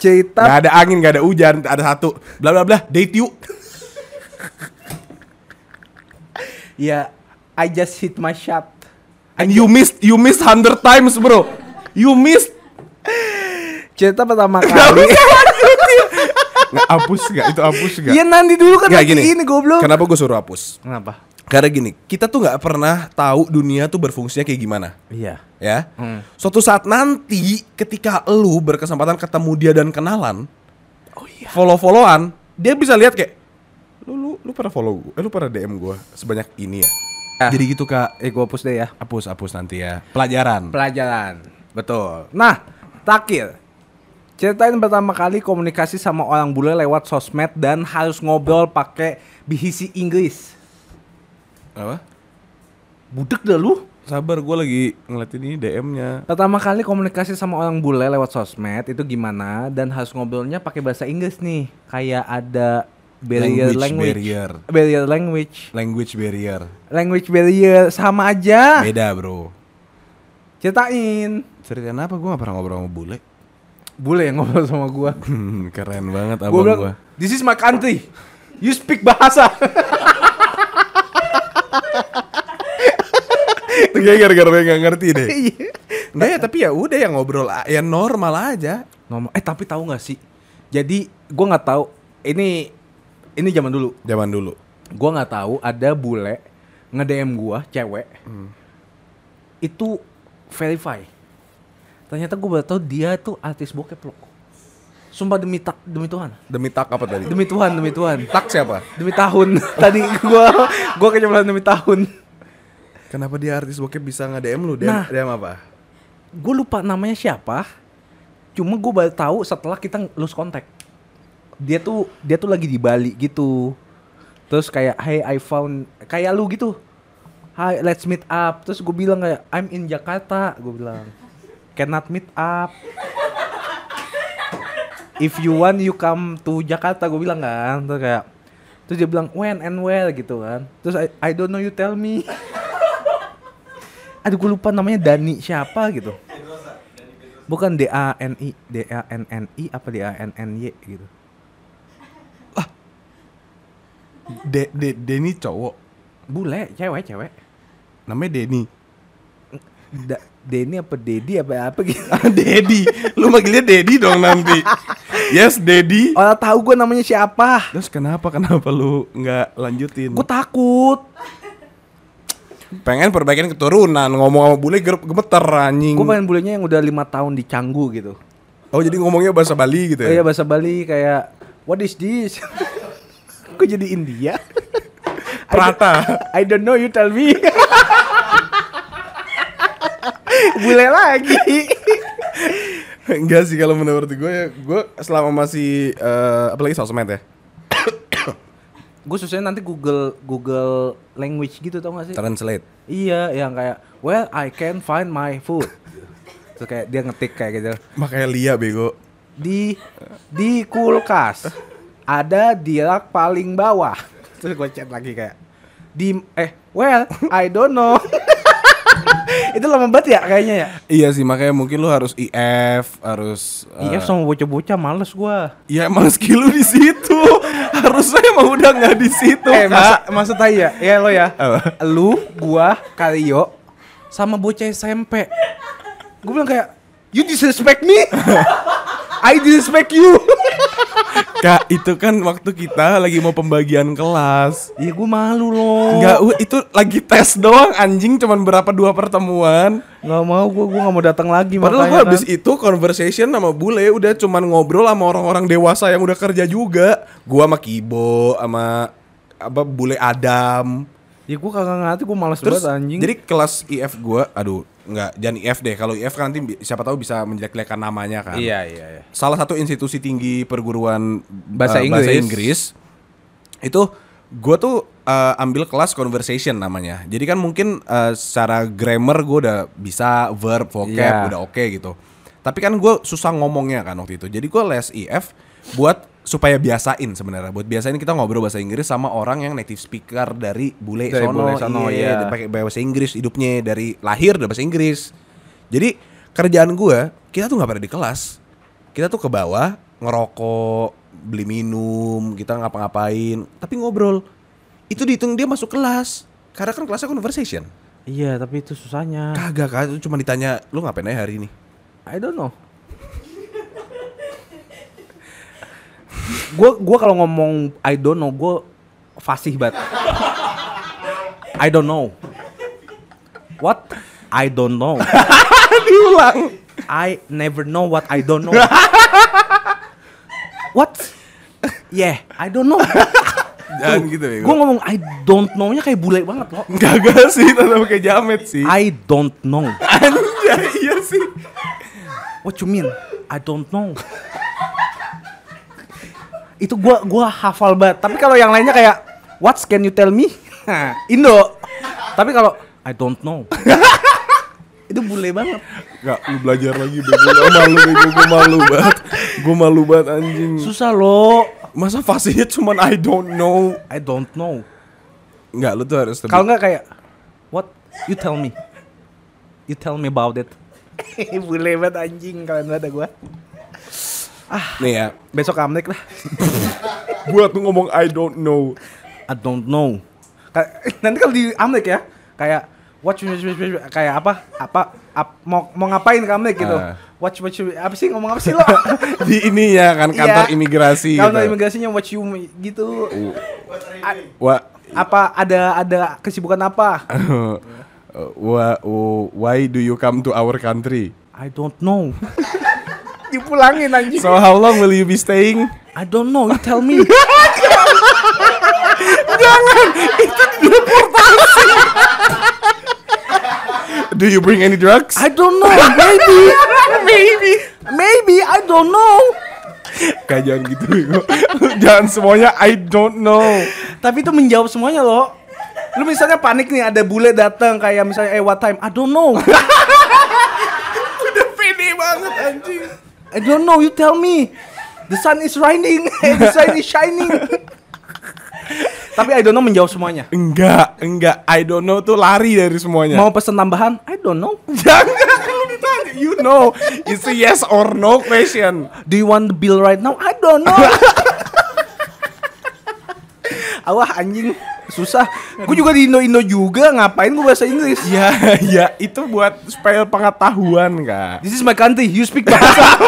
Cerita Gak ada angin, gak ada hujan, ada satu. Bla bla bla, date you. ya I just hit my shot. And you missed, you missed 100 times, bro. You missed. Cerita pertama kali. Nggak hapus gak? Itu hapus gak? Iya nanti dulu kan Nggak, lagi ini goblok. Kenapa gue suruh hapus? Kenapa? Karena gini, kita tuh nggak pernah tahu dunia tuh berfungsinya kayak gimana, Iya. ya. Hmm. Suatu saat nanti, ketika lu berkesempatan ketemu dia dan kenalan, Oh iya. follow-followan, dia bisa lihat kayak, lu lu lu pernah follow gue, eh, lu pernah DM gue sebanyak ini ya. Ah. Jadi gitu kak, Eh gue hapus deh ya. hapus hapus nanti ya. Pelajaran. Pelajaran. Betul. Nah, terakhir. Ceritain pertama kali komunikasi sama orang bule lewat sosmed dan harus ngobrol pakai bihisi Inggris. Apa? Budek dah lu. Sabar, gue lagi ngeliatin ini DM-nya. Pertama kali komunikasi sama orang bule lewat sosmed itu gimana dan harus ngobrolnya pakai bahasa Inggris nih. Kayak ada barrier Language language. barrier. Barrier language. Language barrier. Language barrier sama aja. Beda bro. Ceritain. Ceritain apa? Gue gak pernah ngobrol sama bule. Bule yang ngobrol sama gua. Hmm, Keren banget Gua abang bilang, gue. "This is my country. You speak bahasa." Kayaknya gara-gara gak ngerti deh. Iya. Nggak ya, tapi ya udah ya ngobrol ya normal aja. Ngomong, eh tapi tahu nggak sih? Jadi gua nggak tahu ini ini zaman dulu. Zaman dulu. Gua nggak tahu ada bule nge-DM gua cewek. Itu verify. Ternyata gua baru tahu dia tuh artis bokep loh. Sumpah demi tak demi Tuhan. Demi tak apa tadi? Demi Tuhan, demi Tuhan. tak siapa? Demi tahun. Tadi gua gua keceplosan demi tahun. Kenapa dia artis bokep bisa nge-DM lu? DM, Nah. DM apa? Gue lupa namanya siapa. Cuma gue baru tahu setelah kita lose contact. Dia tuh dia tuh lagi di Bali gitu. Terus kayak hey I found kayak lu gitu. Hi let's meet up. Terus gue bilang kayak I'm in Jakarta. Gue bilang cannot meet up. If you want you come to Jakarta gue bilang kan. Terus kayak terus dia bilang when and where gitu kan. Terus I, I don't know you tell me. Aduh gue lupa namanya Dani siapa gitu. Bukan D A N I D A N N I apa D A N N Y gitu. De, de, Denny cowok. Bule, cewek, cewek. Namanya Denny. Da, Denny apa Dedi apa apa gitu. Dedi. Lu manggilnya Dedi dong nanti. Yes, Dedi. Orang tahu gue namanya siapa. Terus kenapa kenapa lu nggak lanjutin? Gue takut. pengen perbaikin keturunan ngomong sama bule gemeter anjing. Gue pengen bulenya yang udah lima tahun di Canggu gitu. Oh jadi ngomongnya bahasa Bali gitu Oh ya? iya bahasa Bali kayak What is this? Kok jadi India? Prata. I don't know you tell me. Bule lagi. Enggak sih kalau menurut gue ya, gue selama masih eh, apalagi sosmed ya. gue susahnya nanti Google Google language gitu tau gak sih? Translate. Iya, yang kayak well I can find my food. Terus kayak dia ngetik kayak gitu. Makanya Lia bego. Di di kulkas ada di rak paling bawah. Terus gue chat lagi kayak di eh well I don't know. Itu lama banget ya kayaknya ya. Iya sih makanya mungkin lu harus IF, harus eh, Iya sama bocah-bocah males gua. Ya emang skill lu di situ. Harusnya emang udah nggak di situ. Eh Kak. masa maksud ya, ya lo ya. Apa? Lu, gua, Karyo sama bocah SMP. Gue bilang kayak you disrespect me. I disrespect you. Kak, itu kan waktu kita lagi mau pembagian kelas. Iya gue malu loh. Enggak, itu lagi tes doang anjing cuman berapa dua pertemuan. Nggak mau gue gue nggak mau datang lagi. Padahal gua kan. habis itu conversation sama bule udah cuman ngobrol sama orang-orang dewasa yang udah kerja juga. Gua sama Kibo sama apa bule Adam. Ya gue kagak ngerti gue Terus banget anjing. jadi kelas IF gua, aduh, enggak jangan IF deh. Kalau IF kan nanti siapa tahu bisa menjelek-jelekan namanya kan. iya iya iya. Salah satu institusi tinggi perguruan Bahasa eh, Inggris. Inggris itu gua tuh eh, ambil kelas conversation namanya. Jadi kan mungkin eh, secara grammar gua udah bisa verb, vocab Iya. udah oke gitu. Tapi kan gue susah ngomongnya kan waktu itu. Jadi gue les IF buat supaya biasain sebenarnya. Buat biasain kita ngobrol bahasa Inggris sama orang yang native speaker dari bule Dari sono. bule sono, iya. dia pakai bahasa Inggris hidupnya dari lahir udah bahasa Inggris. Jadi kerjaan gue kita tuh nggak pada di kelas. Kita tuh ke bawah ngerokok, beli minum, kita ngapa-ngapain, tapi ngobrol. Itu dihitung dia masuk kelas. Karena kan kelasnya conversation. Iya tapi itu susahnya. Kagak kan, itu cuma ditanya, lu ngapain aja hari ini? I don't know. Gue gua kalau ngomong I don't know gue fasih banget. I don't know. What? I don't know. Diulang. I never know what I don't know. what? Yeah, I don't know. Jangan gitu ya. Gue ngomong I don't know-nya kayak bule banget loh. Gagak sih, tetap kayak jamet sih. I don't know. Anjay, iya sih. What you mean? I don't know. Itu gua gua hafal banget. Tapi kalau yang lainnya kayak What can you tell me? Indo. Tapi kalau I don't know. itu bule banget. Gak, lu belajar lagi bego. Gua malu bego, gue malu banget. Gue malu banget anjing. Susah loh. Masa fasenya cuman I don't know. I don't know. Enggak, lu tuh harus. Kalau nggak kayak What? You tell me. You tell me about it. Bule banget anjing kalian ada gua. Nih ya, Besok Amnek lah. buat ngomong I don't know. I don't know. Nanti kalau di Amnek ya, kayak watch watch, kayak apa? Apa ap- mau mau ngapain ke Amnek gitu. Ah. Watch watch apa sih ngomong apa sih lo? Di ini ya kan kantor Iya. imigrasi. Kantor gitu. imigrasinya watch you gitu. A- Wah, apa ada ada kesibukan apa? oh, why do you come to our country? I don't know. Dipulangin anjing. So how long will you be staying? I don't know, you tell me. Do you bring any drugs? I don't know, maybe. maybe. Maybe, I don't know. Kayak jangan gitu. Jangan semuanya I don't know Tapi itu menjawab semuanya loh. Lu misalnya panik nih ada bule datang kayak misalnya eh what time? I don't know. Udah pede banget anjing I don't know, you tell me. The sun is shining. The sun is shining. Tapi I don't know menjawab semuanya. Enggak, enggak I don't know tuh lari dari semuanya Mau pesen tambahan? I don't know. Jangan lu ditanya You know It's a yes or no question Do you want the bill right now? I don't know. Awah anjing susah. Gue juga di Indo Indo juga ngapain gue bahasa Inggris? Ya, ya itu buat supaya pengetahuan kak This is my country. You speak bahasa.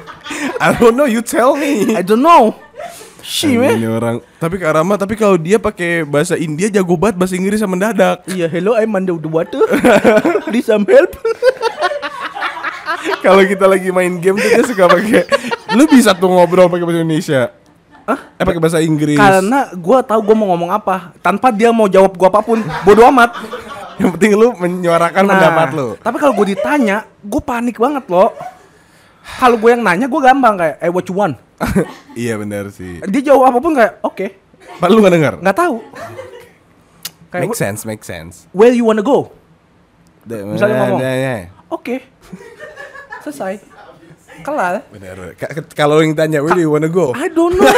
I don't know, you tell me I don't know. Shit, Ini orang Tapi Kak Rama, tapi kalau dia pakai bahasa India jago banget bahasa Inggris sama mendadak Iya, hello, I'm under the water. Please some help. Kalau kita lagi main game tuh dia suka pakai Lu bisa tuh ngobrol pakai bahasa Indonesia Eh pakai bahasa Inggris Karena gue tahu gue mau ngomong apa, tanpa dia mau jawab gue apa pun, bodo amat. Yang penting lu menyuarakan Nah, pendapat lu Tapi kalau gue ditanya, gue panik banget loh. Kalau gue yang nanya, gue gampang kayak, eh what you want? Iya benar sih Dia jawab apa pun kayak, oke, Pak lu gak denger? nggak tahu. Kayak, Make sense, make sense where you wanna go? Misalnya ngomong. Ya, ya. Oke, selesai, kelar. Bener Kalau yang tanya Where do you wanna go? I don't know.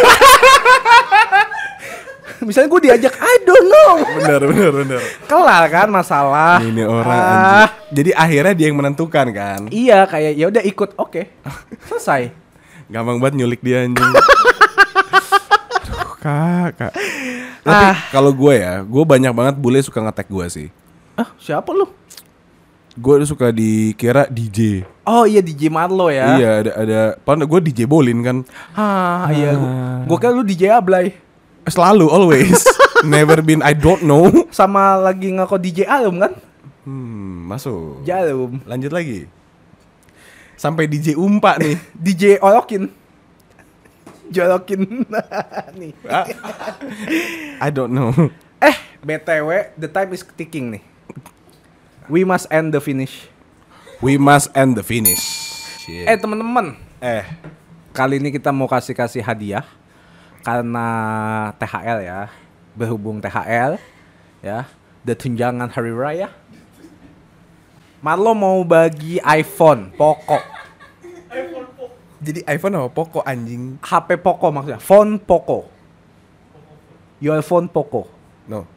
Misalnya gue diajak, I don't know. Bener bener bener Kelar kan masalah. Ini orang Ah, anjing Jadi akhirnya dia yang menentukan kan Iya kayak ya udah ikut, oke, selesai. Gampang banget nyulik dia anjing Aduh kak, kak. Tapi Ah. kalau gue ya Gue banyak banget bule suka ngetek gue sih Ah siapa lu? Gue suka dikira DJ Oh iya DJ Marlo ya. Iya ada ada Padahal gue DJ Bolin kan Ah iya. Gue kira lu DJ Ablay. Selalu always Never been I don't know Sama lagi ngako DJ Alum kan? Hmm masuk Jarum. Lanjut lagi Sampai DJ Umpa nih DJ Olokin. Jolokin nih. Ah. I don't know Eh, BTW, the time is ticking nih. We must end the finish. We must end the finish Shit. Eh, teman-teman. Eh, kali ini kita mau kasih-kasih hadiah karena THL ya. Berhubung THL ya, the tunjangan hari raya. Marlo mau bagi iPhone Poco. Jadi iPhone apa Poco anjing HP Poco maksudnya, phone Poco. Your phone Poco. No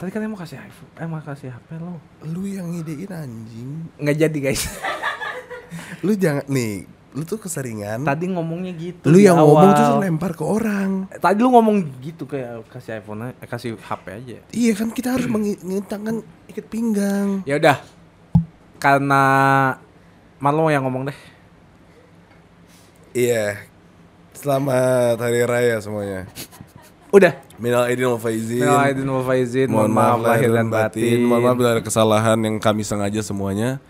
Tadi kan mau kasih iPhone, eh mau kasih HP lo. Lu yang ngidein anjing Nggak jadi guys. Lu jangan nih Lu tuh keseringan Tadi ngomongnya gitu. Lu yang awal. ngomong tuh lempar ke orang Tadi lu ngomong gitu kayak kasih iPhone, eh, kasih HP aja. Iya kan kita harus mengintangkan ikat pinggang Ya udah. Karena Marlo yang ngomong deh. Iya Selamat Hari Raya semuanya Udah. Minal Aidin wal Faizin Minal aidin wal faizin, mohon maaf lahir dan batin. Mohon maaf bila ada kesalahan yang kami sengaja semuanya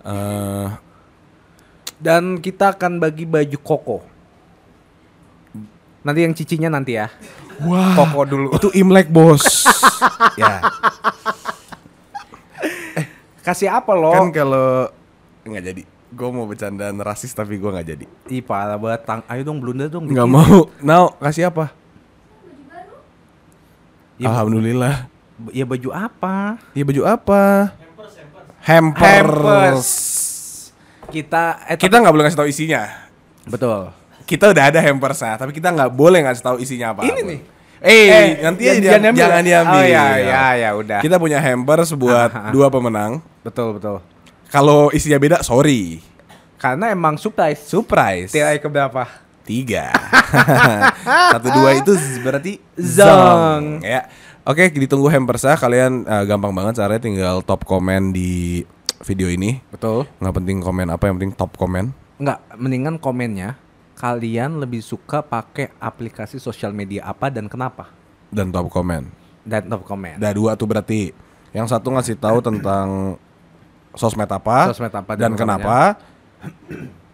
Eh, Dan kita akan bagi baju koko. Nanti yang cicinya nanti ya. Wah Koko dulu. Itu Imlek bos Ya Kasih apa lo? Kan kalau Nggak jadi Gue mau bercandaan rasis tapi gue nggak jadi Ih parah banget. Tang- Ayo dong blunder dong. Nggak mau Now kasih apa? Ya, Alhamdulillah ya baju apa? Ya baju apa? Hampers. Hampers. Kita eh, Kita nggak boleh ngasih tahu isinya. betul. Kita udah ada hampersnya, tapi kita nggak boleh ngasih tahu isinya apa. Ini nih. Eh, nanti jangan jangan, diambil. jangan diambil. Oh ya ya ya udah. Kita punya hampers buat Ah, ah. dua pemenang. Betul betul. Kalau isinya beda, sorry. Karena emang surprise. Surprise. TI ke berapa? Tiga. Satu dua itu berarti Zong. Ya. Oke, ditunggu hampersa. Kalian eh, gampang banget caranya tinggal top komen di video ini. Betul. Nggak penting komen apa, yang penting top komen. Enggak, mendingan komennya kalian lebih suka pakai aplikasi sosial media apa dan kenapa? Dan top komen. Dan top komen. Ada dua tuh berarti. Yang satu ngasih tahu tentang sosmed apa, Sosmed apa dan dan kenapa.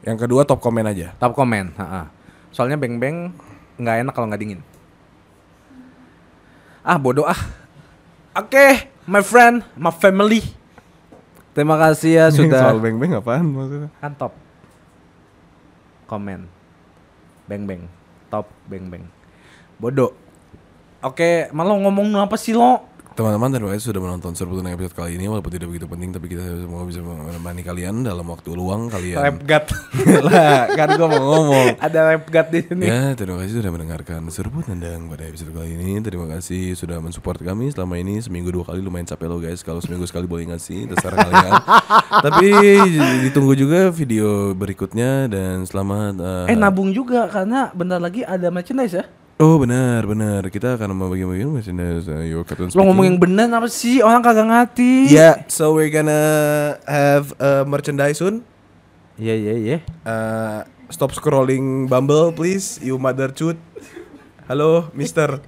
Yang kedua top komen aja. Top komen, ha-ha. Soalnya beng-beng nggak enak kalau nggak dingin. Ah bodoh ah. Oke, my friend, my family. Terima kasih ya sudah Soal beng-beng apaan maksudnya? kan top. Komen. Beng-beng. Top beng-beng. Bodoh. Oke, malah ngomong apa sih lo? Teman-teman terima kasih sudah menonton Serbutan episode kali ini Walaupun tidak begitu penting Tapi kita semua bisa menemani kalian Dalam waktu luang kalian. Rap god. lah kan gua mau ngomong. Ada rap god di sini. Ya terima kasih sudah mendengarkan Serbu Nendang pada episode kali ini. Terima kasih sudah mensupport kami selama ini. Seminggu dua kali lumayan capek loh guys. Kalau seminggu sekali boleh ngasih Terserah kalian. Tapi ditunggu juga video berikutnya Dan selamat Eh nabung juga karena bentar lagi ada merchandise ya. Oh benar benar Kita akan membagi-bagi merchandise uh, Your Captain Lo ngomong yang bener apa sih? Orang kagak ngerti. Yeah, so we're gonna have a merchandise soon. Iya iya iya. Uh, stop scrolling Bumble, please, you mother cut. Halo, Mister.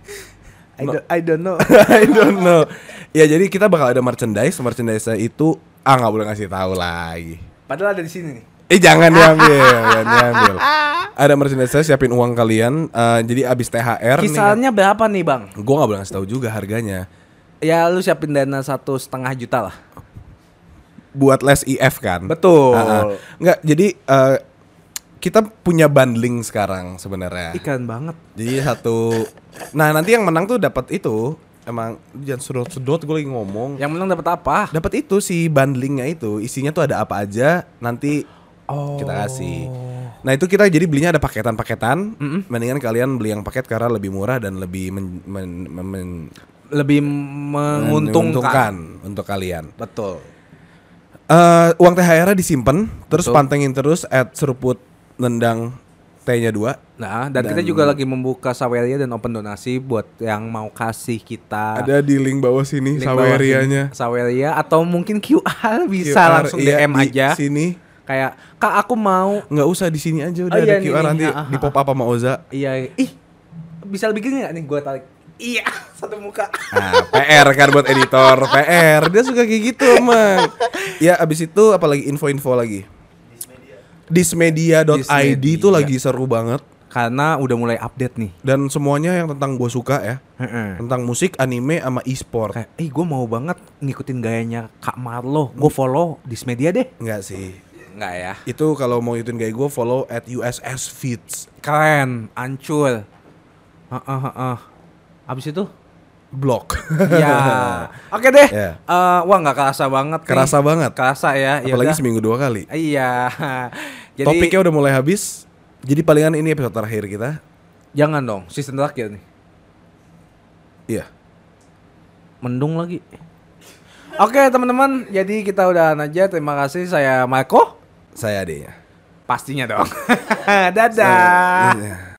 I, don't, I don't know. I don't know. Ya jadi kita bakal ada merchandise. Merchandise itu ah nggak boleh ngasih tahu lagi. Padahal ada di sini nih. Eh jangan diambil, jangan diambil. Ada merchandise saya siapin uang kalian. Uh, jadi abis THR nih. Kisarannya berapa nih bang? Gue nggak boleh tahu juga harganya. Ya lu siapin dana satu setengah juta lah. Buat les IF kan. Betul. Ah, ah. Nggak, jadi uh, kita punya bundling sekarang sebenarnya. Ikan banget. Jadi satu. Nah nanti yang menang tuh dapat itu. Emang jangan sedot-sedot gue lagi ngomong. Yang menang dapat apa? Dapat itu si bundlingnya itu. Isinya tuh ada apa aja. Nanti Oh. kita kasih. Nah itu kita jadi belinya ada paketan-paketan. Mendingan kalian beli yang paket karena lebih murah dan lebih men- men- men- men- Lebih menguntungkan. menguntungkan untuk kalian. Betul. Eh uang THR disimpan, terus Betul. pantengin terus at seruput nendang T-nya dua. Nah, dan, kita Dan- juga lagi membuka Saweria dan open donasi buat yang mau kasih kita Ada di link bawah sini Sawerianya. Saweria atau mungkin QR bisa QR, langsung iya, DM di aja. Sini Kayak, "Kak, aku mau." nggak usah di sini aja udah Oh, ada iya, nih, QR nih, nanti ah, ah, di pop up sama Oza. Iya, ih. Bisa lebih gini gak nih gua tarik? Iya, satu muka. Nah, PR kan buat editor, PR. Dia suka kayak gitu emang. Ya abis itu apalagi info-info lagi. Dismedia.id Dismedia. itu lagi seru banget Karena udah mulai update nih. dan semuanya yang tentang gue suka ya tentang musik, anime, sama e-sport. Kayak, eh gue mau banget ngikutin gayanya Kak Marlo. Gue follow di media deh. Enggak sih. Enggak ya. Itu kalau mau ikutin kayak gue follow at USS Feeds. Keren, ancur. Heeh, heeh. Abis itu? Blog. ya. Oke deh. Ya. Eh, wah nggak kerasa banget. nih. Kerasa banget. Kerasa ya. Ya Apalagi udah. seminggu dua kali. Iya. Jadi Topiknya udah mulai habis. Jadi palingan ini episode terakhir kita. jangan dong season terakhir nih. Iya. Mendung lagi. Oke teman-teman, jadi kita udahan aja. Terima kasih saya Marco. Saya adanya. Pastinya dong. Dadah. Iya.